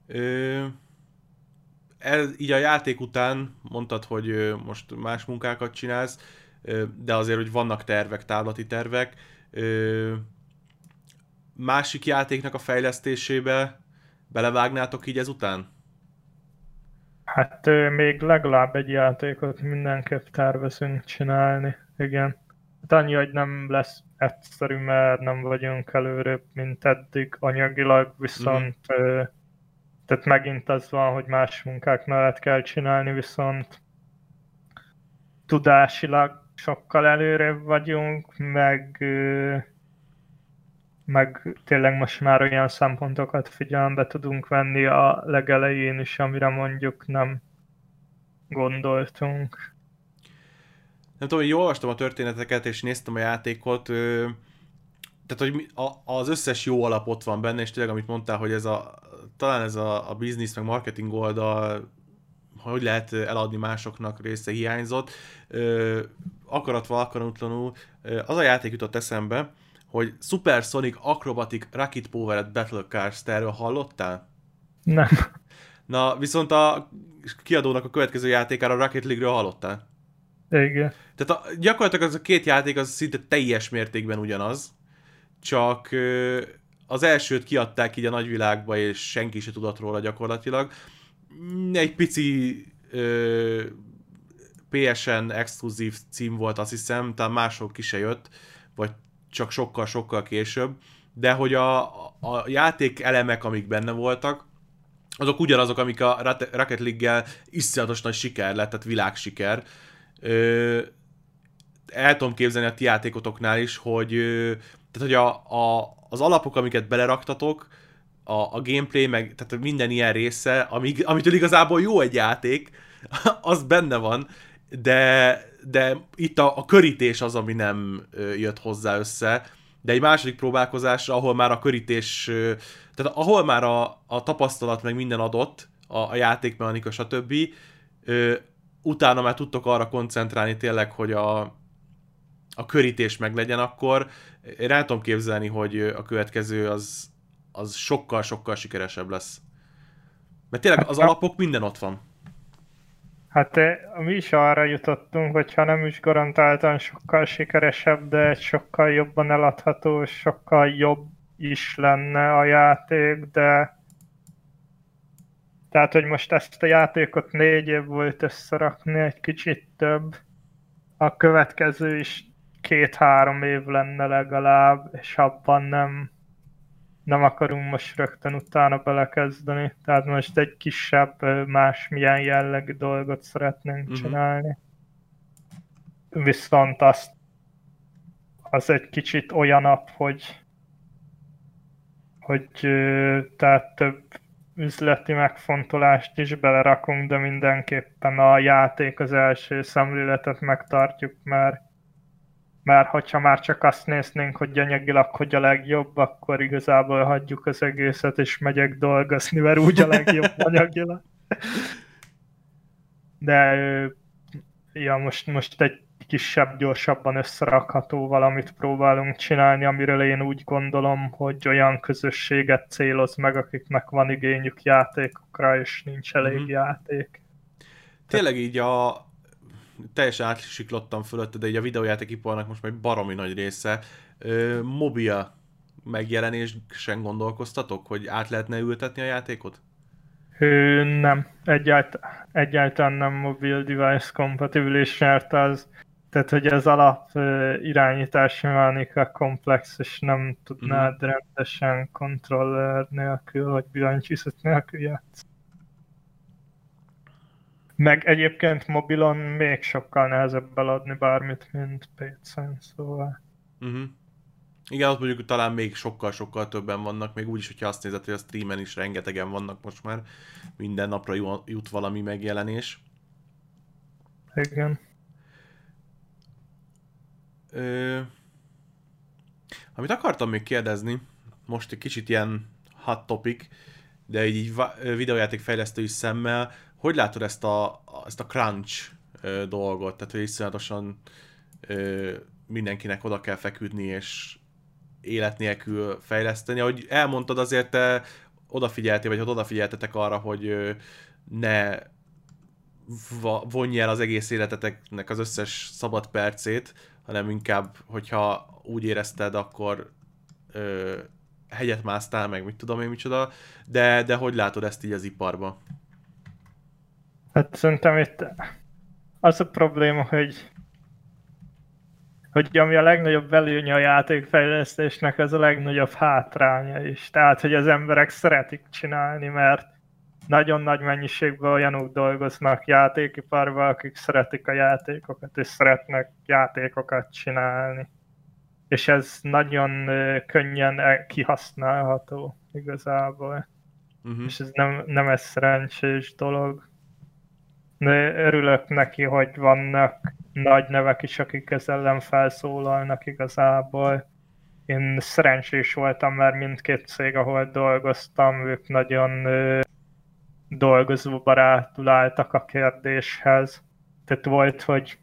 Ö, ez, így a játék után mondtad, hogy most más munkákat csinálsz, de azért, hogy vannak tervek, távlati tervek. Másik játéknak a fejlesztésébe belevágnátok így ezután? Hát még legalább egy játékot mindenképp tervezünk csinálni, igen. Hát annyi, hogy nem lesz egyszerű, mert nem vagyunk előrébb, mint eddig anyagilag, viszont mm. tehát megint az van, hogy más munkák mellett kell csinálni, viszont tudásilag sokkal előrébb vagyunk, meg meg tényleg most már olyan szempontokat figyelembe tudunk venni a legelején is, amire mondjuk nem gondoltunk. Nem tudom, hogy olvastam a történeteket, és néztem a játékot, tehát, hogy az összes jó alap ott van benne, és tényleg, amit mondtál, hogy ez a, talán ez a, a business, meg marketing oldal, hogy lehet eladni másoknak része hiányzott. Akaratva, akaratlanul, az a játék jutott eszembe, hogy Supersonic Acrobatic Rocket Powered Battle Cars, te erről hallottál? Nem. Na, viszont a kiadónak a következő játékára a Rocket League-ről hallottál? Igen. Tehát a, gyakorlatilag az a két játék az szinte teljes mértékben ugyanaz, csak az elsőt kiadták így a nagyvilágba, és senki se tudott róla gyakorlatilag. Egy pici ö, PSN exkluzív cím volt, azt hiszem, talán mások ki se jött, vagy csak sokkal-sokkal később, de hogy a, a játék elemek, amik benne voltak, azok ugyanazok, amik a Rocket League-gel iszonyatos nagy siker lett, tehát világsiker. Ö, el tudom képzelni a ti játékotoknál is, hogy, ö, tehát, hogy a, a, az alapok, amiket beleraktatok, a, a gameplay, meg tehát minden ilyen része, amíg, amitől igazából jó egy játék, az benne van, de, de itt a, a körítés az, ami nem jött hozzá össze, de egy második próbálkozásra, ahol már a körítés, tehát ahol már a, a tapasztalat meg minden adott, a, a játékmechanika, stb., utána már tudtok arra koncentrálni tényleg, hogy a, a körítés meg legyen, akkor én tudom képzelni, hogy a következő az, az sokkal-sokkal sikeresebb lesz. Mert tényleg az alapok minden ott van. Hát mi is arra jutottunk, hogy ha nem is garantáltan sokkal sikeresebb, de sokkal jobban eladható, sokkal jobb is lenne a játék, de Tehát, hogy most ezt a játékot négy év volt összerakni, egy kicsit több. A következő is két-három év lenne legalább, és abban nem, nem akarunk most rögtön utána belekezdeni. Tehát most egy kisebb, más milyen jellegű dolgot szeretnénk uh-huh. csinálni. Viszont azt az egy kicsit olyanabb, hogy hogy tehát több üzleti megfontolást is belerakunk, de mindenképpen a játék az első szemléletet megtartjuk, mert mert hogyha már csak azt néznénk, hogy anyagilag hogy a legjobb, akkor igazából hagyjuk az egészet, és megyek dolgozni, mert úgy a legjobb anyagilag. De ja, most, most egy kisebb, gyorsabban összerakható valamit próbálunk csinálni, amiről én úgy gondolom, hogy olyan közösséget céloz meg, akiknek van igényük játékokra, és nincs elég mm-hmm. játék. Tényleg így a teljesen átsiklottam fölött, de így a videójátékiparnak most már baromi nagy része. Ö, mobil megjelenésen gondolkoztatok, hogy át lehetne ültetni a játékot? Ő, nem, egyáltalán, egyáltalán nem mobil device kompatibilis, mert az tehát, hogy az alap irányítási mechanika komplex, és nem tudnád mm. rendesen kontroller nélkül, vagy billentyűzet nélkül játsz. Meg egyébként mobilon még sokkal nehezebb eladni bármit, mint PC-n, szóval. Uh-huh. Igen, ott mondjuk talán még sokkal-sokkal többen vannak, még úgy is, hogyha azt nézed, hogy a streamen is rengetegen vannak most már, minden napra jut valami megjelenés. Igen. Ö, amit akartam még kérdezni, most egy kicsit ilyen hot topic, de így videójátékfejlesztői szemmel, hogy látod ezt a, ezt a crunch dolgot? Tehát, hogy iszonyatosan mindenkinek oda kell feküdni, és élet nélkül fejleszteni. Ahogy elmondtad, azért te odafigyeltél, vagy hogy odafigyeltetek arra, hogy ne vonj el az egész életeteknek az összes szabad percét, hanem inkább, hogyha úgy érezted, akkor ö, hegyet másztál, meg mit tudom én micsoda, de, de hogy látod ezt így az iparba? Hát szerintem itt az a probléma, hogy hogy ami a legnagyobb előnye a játékfejlesztésnek, az a legnagyobb hátránya is. Tehát, hogy az emberek szeretik csinálni, mert nagyon nagy mennyiségben olyanok dolgoznak játékiparban, akik szeretik a játékokat, és szeretnek játékokat csinálni. És ez nagyon könnyen e, kihasználható igazából. Uh-huh. És ez nem, nem egy szerencsés dolog. Örülök neki, hogy vannak nagy nevek is, akik ezzel ellen felszólalnak igazából. Én szerencsés voltam, mert mindkét cég, ahol dolgoztam, ők nagyon dolgozóbarátul álltak a kérdéshez. Tehát volt, hogy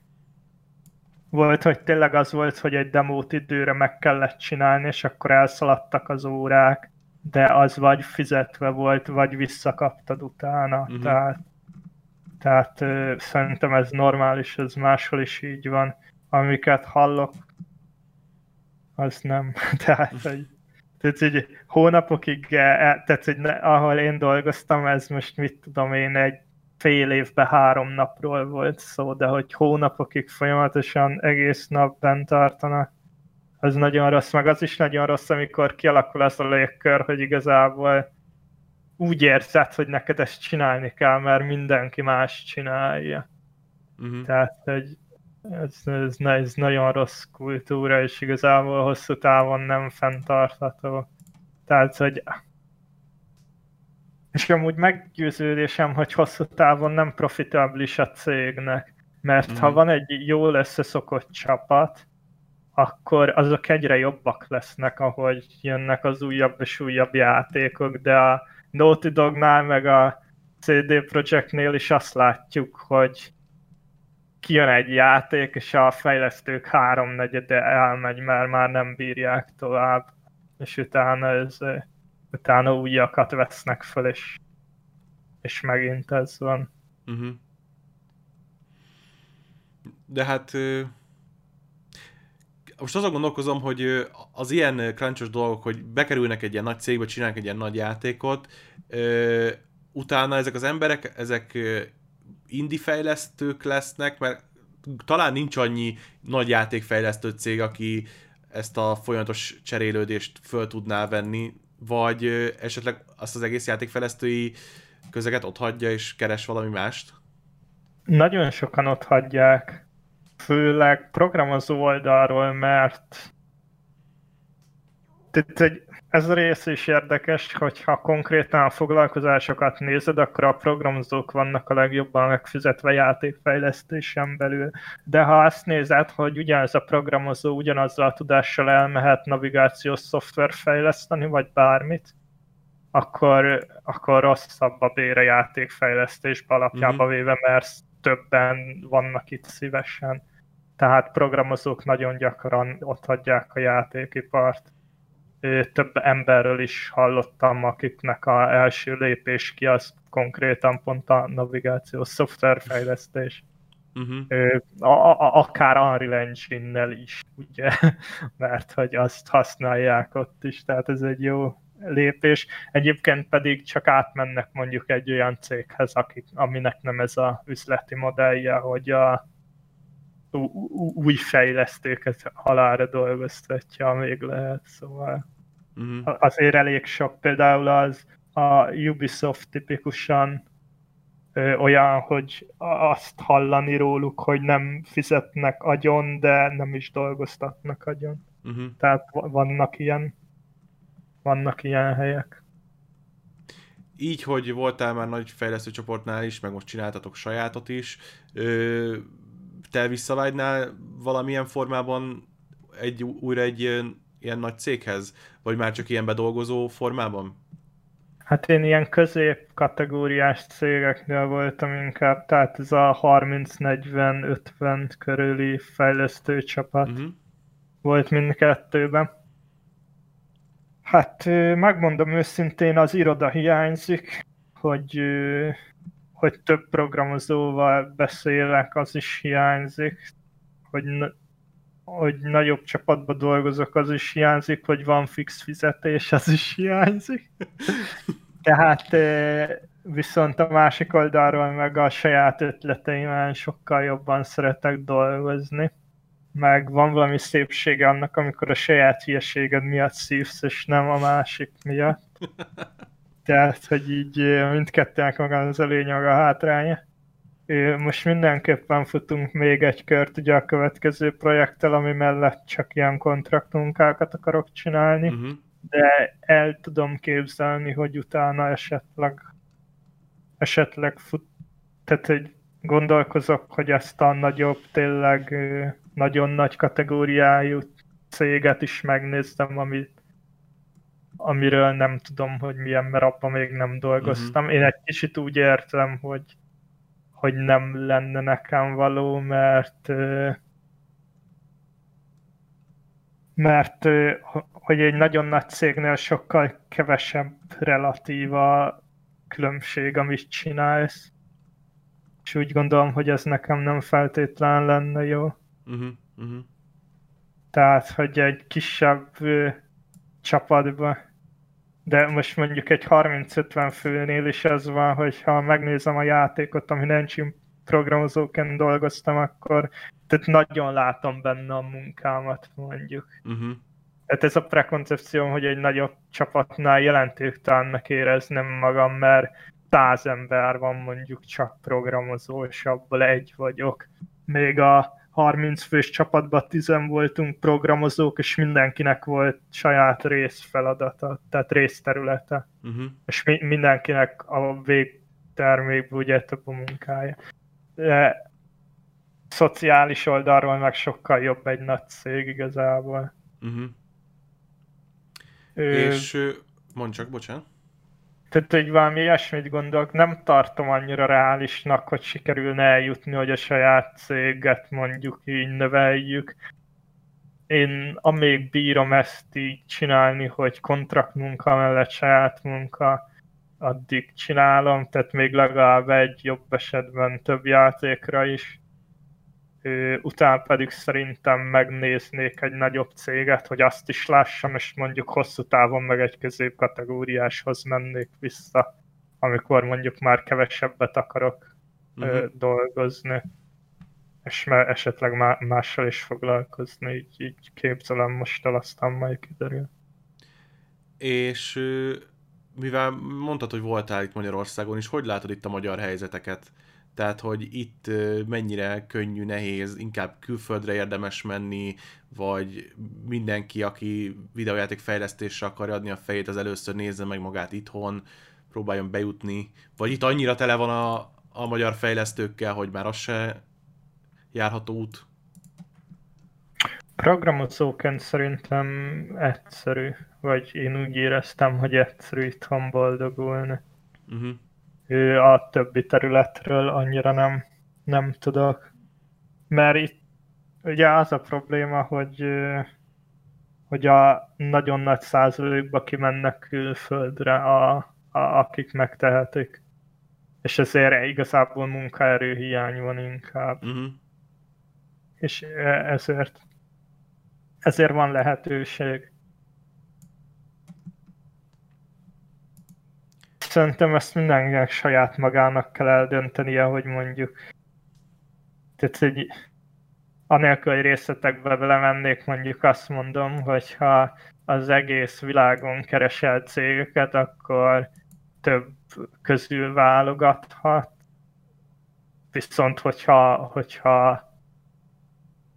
volt, hogy tényleg az volt, hogy egy demót időre meg kellett csinálni, és akkor elszaladtak az órák, de az vagy fizetve volt, vagy visszakaptad utána. Uh-huh. Tehát, tehát szerintem ez normális, ez máshol is így van. Amiket hallok, az nem. tehát, hogy tehát, hogy hónapokig, e, tehát, hogy ahol én dolgoztam, ez most mit tudom én, egy fél évben három napról volt szó, de hogy hónapokig folyamatosan egész nap bent tartanak, az nagyon rossz, meg az is nagyon rossz, amikor kialakul az a légkör, hogy igazából úgy érzed, hogy neked ezt csinálni kell, mert mindenki más csinálja. Uh-huh. Tehát, hogy ez, ez, ez nagyon rossz kultúra, és igazából hosszú távon nem fenntartható. Tehát, hogy és amúgy meggyőződésem, hogy hosszú távon nem profitablis a cégnek, mert mm. ha van egy jól összeszokott csapat, akkor azok egyre jobbak lesznek, ahogy jönnek az újabb és újabb játékok, de a Naughty Dognál meg a CD Projektnél is azt látjuk, hogy kijön egy játék, és a fejlesztők háromnegyede elmegy, mert már nem bírják tovább, és utána, ez, utána újakat vesznek fel, és, és megint ez van. Uh-huh. De hát most azon gondolkozom, hogy az ilyen crunchos dolgok, hogy bekerülnek egy ilyen nagy cégbe, csinálnak egy ilyen nagy játékot, utána ezek az emberek, ezek indie fejlesztők lesznek, mert talán nincs annyi nagy játékfejlesztő cég, aki ezt a folyamatos cserélődést föl tudná venni, vagy esetleg azt az egész játékfejlesztői közeget ott hagyja és keres valami mást? Nagyon sokan ott hagyják, főleg programozó oldalról, mert tehát ez a rész is érdekes, hogyha konkrétan a foglalkozásokat nézed, akkor a programozók vannak a legjobban megfizetve játékfejlesztésen belül. De ha azt nézed, hogy ugyanez a programozó ugyanazzal a tudással elmehet navigációs szoftver fejleszteni, vagy bármit, akkor, akkor rosszabb a bére játékfejlesztésbe alapjába mm-hmm. véve, mert többen vannak itt szívesen. Tehát programozók nagyon gyakran ott hagyják a játékipart több emberről is hallottam, akiknek a első lépés ki az konkrétan pont a navigációs szoftverfejlesztés. Uh-huh. A, a, akár Unreal Engine-nel is, ugye, mert hogy azt használják ott is, tehát ez egy jó lépés. Egyébként pedig csak átmennek mondjuk egy olyan céghez, akik, aminek nem ez a üzleti modellje, hogy a új fejlesztőket halára dolgoztatja, még lehet, szóval uh-huh. azért elég sok. Például az a Ubisoft tipikusan ö, olyan, hogy azt hallani róluk, hogy nem fizetnek agyon, de nem is dolgoztatnak agyon. Uh-huh. Tehát vannak ilyen, vannak ilyen helyek. Így, hogy voltál már nagy fejlesztő csoportnál is, meg most csináltatok sajátot is, te visszavágynál valamilyen formában egy, újra egy ilyen, ilyen nagy céghez? Vagy már csak ilyen bedolgozó formában? Hát én ilyen közép kategóriás cégeknél voltam inkább, tehát ez a 30-40-50 körüli fejlesztő csapat uh-huh. volt mindkettőben. Hát megmondom őszintén, az iroda hiányzik, hogy hogy több programozóval beszélek, az is hiányzik, hogy, hogy nagyobb csapatba dolgozok, az is hiányzik, hogy van fix fizetés, az is hiányzik. Tehát viszont a másik oldalról meg a saját ötleteimen sokkal jobban szeretek dolgozni. Meg van valami szépsége annak, amikor a saját hülyeséged miatt szívsz, és nem a másik miatt. Tehát, hogy így mindkettőnek maga az előnye, a hátránya. Most mindenképpen futunk még egy kört ugye a következő projekttel, ami mellett csak ilyen kontraktmunkákat akarok csinálni, uh-huh. de el tudom képzelni, hogy utána esetleg esetleg fut, tehát hogy gondolkozok, hogy ezt a nagyobb, tényleg nagyon nagy kategóriájú céget is megnéztem, amit amiről nem tudom, hogy milyen, mert abban még nem dolgoztam. Uh-huh. Én egy kicsit úgy értem, hogy, hogy nem lenne nekem való, mert mert hogy egy nagyon nagy cégnél sokkal kevesebb relatíva különbség, amit csinálsz. És úgy gondolom, hogy ez nekem nem feltétlen lenne jó. Uh-huh, uh-huh. Tehát, hogy egy kisebb csapatban de most mondjuk egy 30-50 főnél is ez van, hogy ha megnézem a játékot, ami engine programozóként dolgoztam, akkor tehát nagyon látom benne a munkámat, mondjuk. Uh-huh. Tehát ez a prekoncepció, hogy egy nagyobb csapatnál jelentőtelennek érezném magam, mert száz ember van mondjuk csak programozó, és abból egy vagyok. Még a 30 fős csapatban 10 voltunk programozók, és mindenkinek volt saját részfeladata, tehát részterülete. Uh-huh. És mi, mindenkinek a végtermékből ugye több a munkája. De szociális oldalról meg sokkal jobb egy nagy cég igazából. Uh-huh. Ö... És mondd csak, bocsánat. Tehát, hogy valami ilyesmit gondolok, nem tartom annyira reálisnak, hogy sikerülne eljutni, hogy a saját céget mondjuk így növeljük. Én amíg bírom ezt így csinálni, hogy kontrakt munka mellett saját munka, addig csinálom, tehát még legalább egy jobb esetben több játékra is utána pedig szerintem megnéznék egy nagyobb céget, hogy azt is lássam, és mondjuk hosszú távon meg egy középkategóriáshoz mennék vissza. amikor mondjuk már kevesebbet akarok uh-huh. dolgozni, és már esetleg mással is foglalkozni, így, így képzelem most el, aztán majd kiderül. És mivel mondtad, hogy voltál itt Magyarországon is, hogy látod itt a magyar helyzeteket? Tehát, hogy itt mennyire könnyű, nehéz, inkább külföldre érdemes menni, vagy mindenki, aki videójáték fejlesztésre akarja adni a fejét, az először nézze meg magát itthon, próbáljon bejutni, vagy itt annyira tele van a, a magyar fejlesztőkkel, hogy már az se járható út? Programozóként szerintem egyszerű, vagy én úgy éreztem, hogy egyszerű itthon boldogulni. Uh-huh. A többi területről annyira nem, nem tudok. Mert itt ugye az a probléma, hogy hogy a nagyon nagy százalékba kimennek külföldre, a, a, akik megtehetik. És ezért igazából munkaerő hiány van inkább. Uh-huh. És ezért ezért van lehetőség. Szerintem ezt mindenkinek saját magának kell eldöntenie, hogy mondjuk tehát egy anélkül, hogy részletekbe belemennék, mondjuk azt mondom, hogyha az egész világon keresel cégeket, akkor több közül válogathat. Viszont, hogyha, hogyha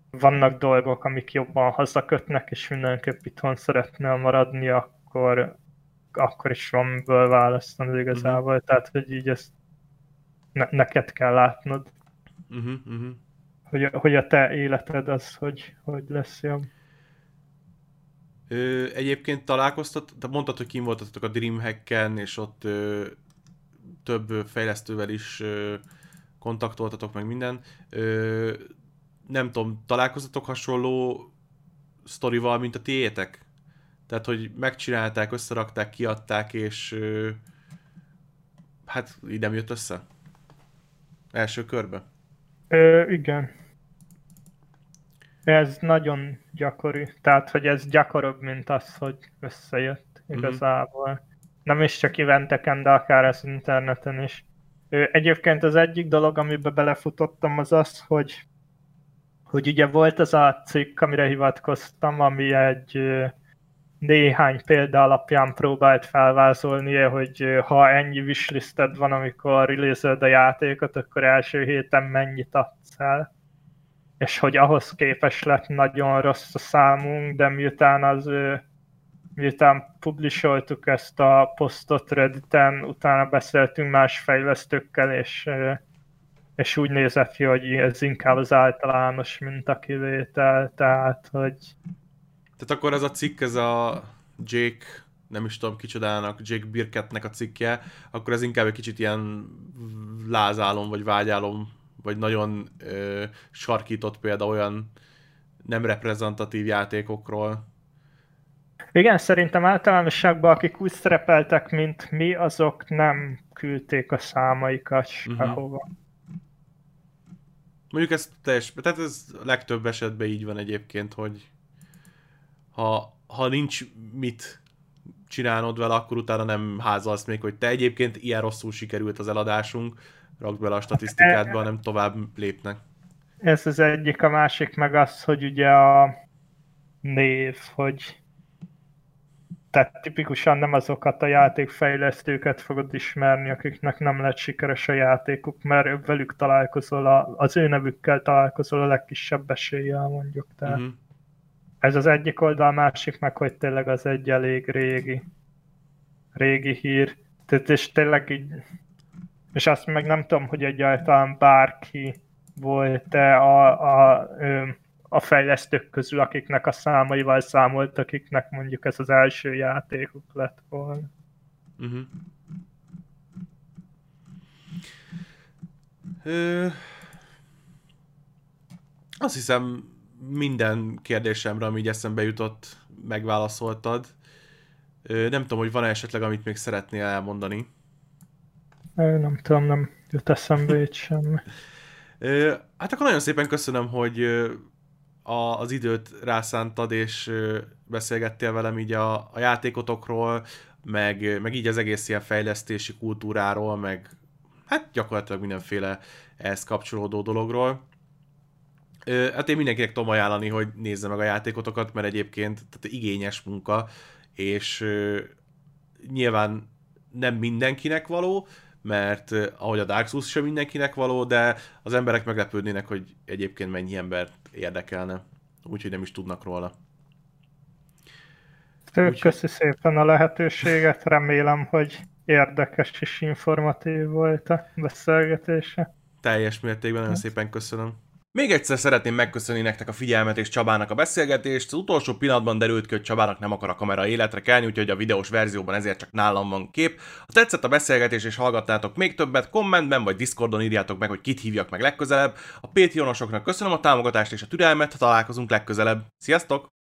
vannak dolgok, amik jobban hazakötnek, és mindenképp itthon szeretnél maradni, akkor, akkor is van miből választani igazából. Uh-huh. Tehát, hogy így ezt ne, neked kell látnod. Uh-huh, uh-huh. Hogy, hogy a te életed az, hogy, hogy lesz jobb. Ö, egyébként találkoztat, te mondtad, hogy kim voltatok a Dreamhack-en, és ott ö, több fejlesztővel is ö, kontaktoltatok meg minden. Ö, nem tudom, találkozatok hasonló sztorival, mint a tiétek? Tehát, hogy megcsinálták, összerakták, kiadták, és hát így nem jött össze? Első körbe? Ö, igen. Ez nagyon gyakori. Tehát, hogy ez gyakoribb, mint az, hogy összejött mhm. igazából. Mm-hmm. Nem is csak eventeken, de akár az interneten is. Egyébként az egyik dolog, amiben belefutottam, az az, hogy hogy ugye volt az a cikk, amire hivatkoztam, ami egy néhány példa alapján próbált felvázolni, hogy ha ennyi wishlisted van, amikor release a játékot, akkor első héten mennyit adsz el. És hogy ahhoz képes lett nagyon rossz a számunk, de miután az miután publisholtuk ezt a posztot Redditen, utána beszéltünk más fejlesztőkkel, és és úgy nézett ki, hogy ez inkább az általános mintakivétel, tehát, hogy... Tehát akkor ez a cikk, ez a Jake, nem is tudom kicsodának, Jake Birkettnek a cikkje, akkor ez inkább egy kicsit ilyen lázálom, vagy vágyálom, vagy nagyon ö, sarkított példa olyan nem reprezentatív játékokról. Igen, szerintem általánosságban akik úgy szerepeltek, mint mi, azok nem küldték a számaikat uh-huh. sehova. Mondjuk ez teljes, tehát ez legtöbb esetben így van egyébként, hogy ha, ha nincs mit csinálnod vele, akkor utána nem házalsz még, hogy te egyébként ilyen rosszul sikerült az eladásunk, rakd bele a statisztikádba, nem tovább lépnek. Ez az egyik, a másik meg az, hogy ugye a név, hogy tehát tipikusan nem azokat a játékfejlesztőket fogod ismerni, akiknek nem lett sikeres a játékuk, mert velük találkozol, a, az ő nevükkel találkozol a legkisebb eséllyel mondjuk. Tehát uh-huh. Ez az egyik oldal, másik meg, hogy tényleg az egy elég régi, régi hír. Tehát és tényleg így, és azt meg nem tudom, hogy egyáltalán bárki volt-e a, a, a a fejlesztők közül, akiknek a számaival számolt, akiknek mondjuk ez az első játékuk lett volna. Uh-huh. Ö... Azt hiszem minden kérdésemre, ami így eszembe jutott, megválaszoltad. Nem tudom, hogy van-e esetleg, amit még szeretnél elmondani. Nem tudom, nem jut eszembe itt semmi. Hát akkor nagyon szépen köszönöm, hogy a, az időt rászántad, és beszélgettél velem így a, a játékotokról, meg, meg így az egész ilyen fejlesztési kultúráról, meg hát gyakorlatilag mindenféle ehhez kapcsolódó dologról. Hát én mindenkinek tudom ajánlani, hogy nézze meg a játékotokat, mert egyébként tehát igényes munka, és nyilván nem mindenkinek való, mert ahogy a Dark Souls sem mindenkinek való, de az emberek meglepődnének, hogy egyébként mennyi embert érdekelne, úgyhogy nem is tudnak róla. Úgy... Köszi szépen a lehetőséget, remélem, hogy érdekes és informatív volt a beszélgetése. Teljes mértékben, nagyon szépen köszönöm. Még egyszer szeretném megköszönni nektek a figyelmet és Csabának a beszélgetést. Az utolsó pillanatban derült ki, hogy Csabának nem akar a kamera életre kelni, úgyhogy a videós verzióban ezért csak nálam van kép. Ha tetszett a beszélgetés és hallgattátok még többet, kommentben vagy Discordon írjátok meg, hogy kit hívjak meg legközelebb. A Patreonosoknak köszönöm a támogatást és a türelmet, találkozunk legközelebb. Sziasztok!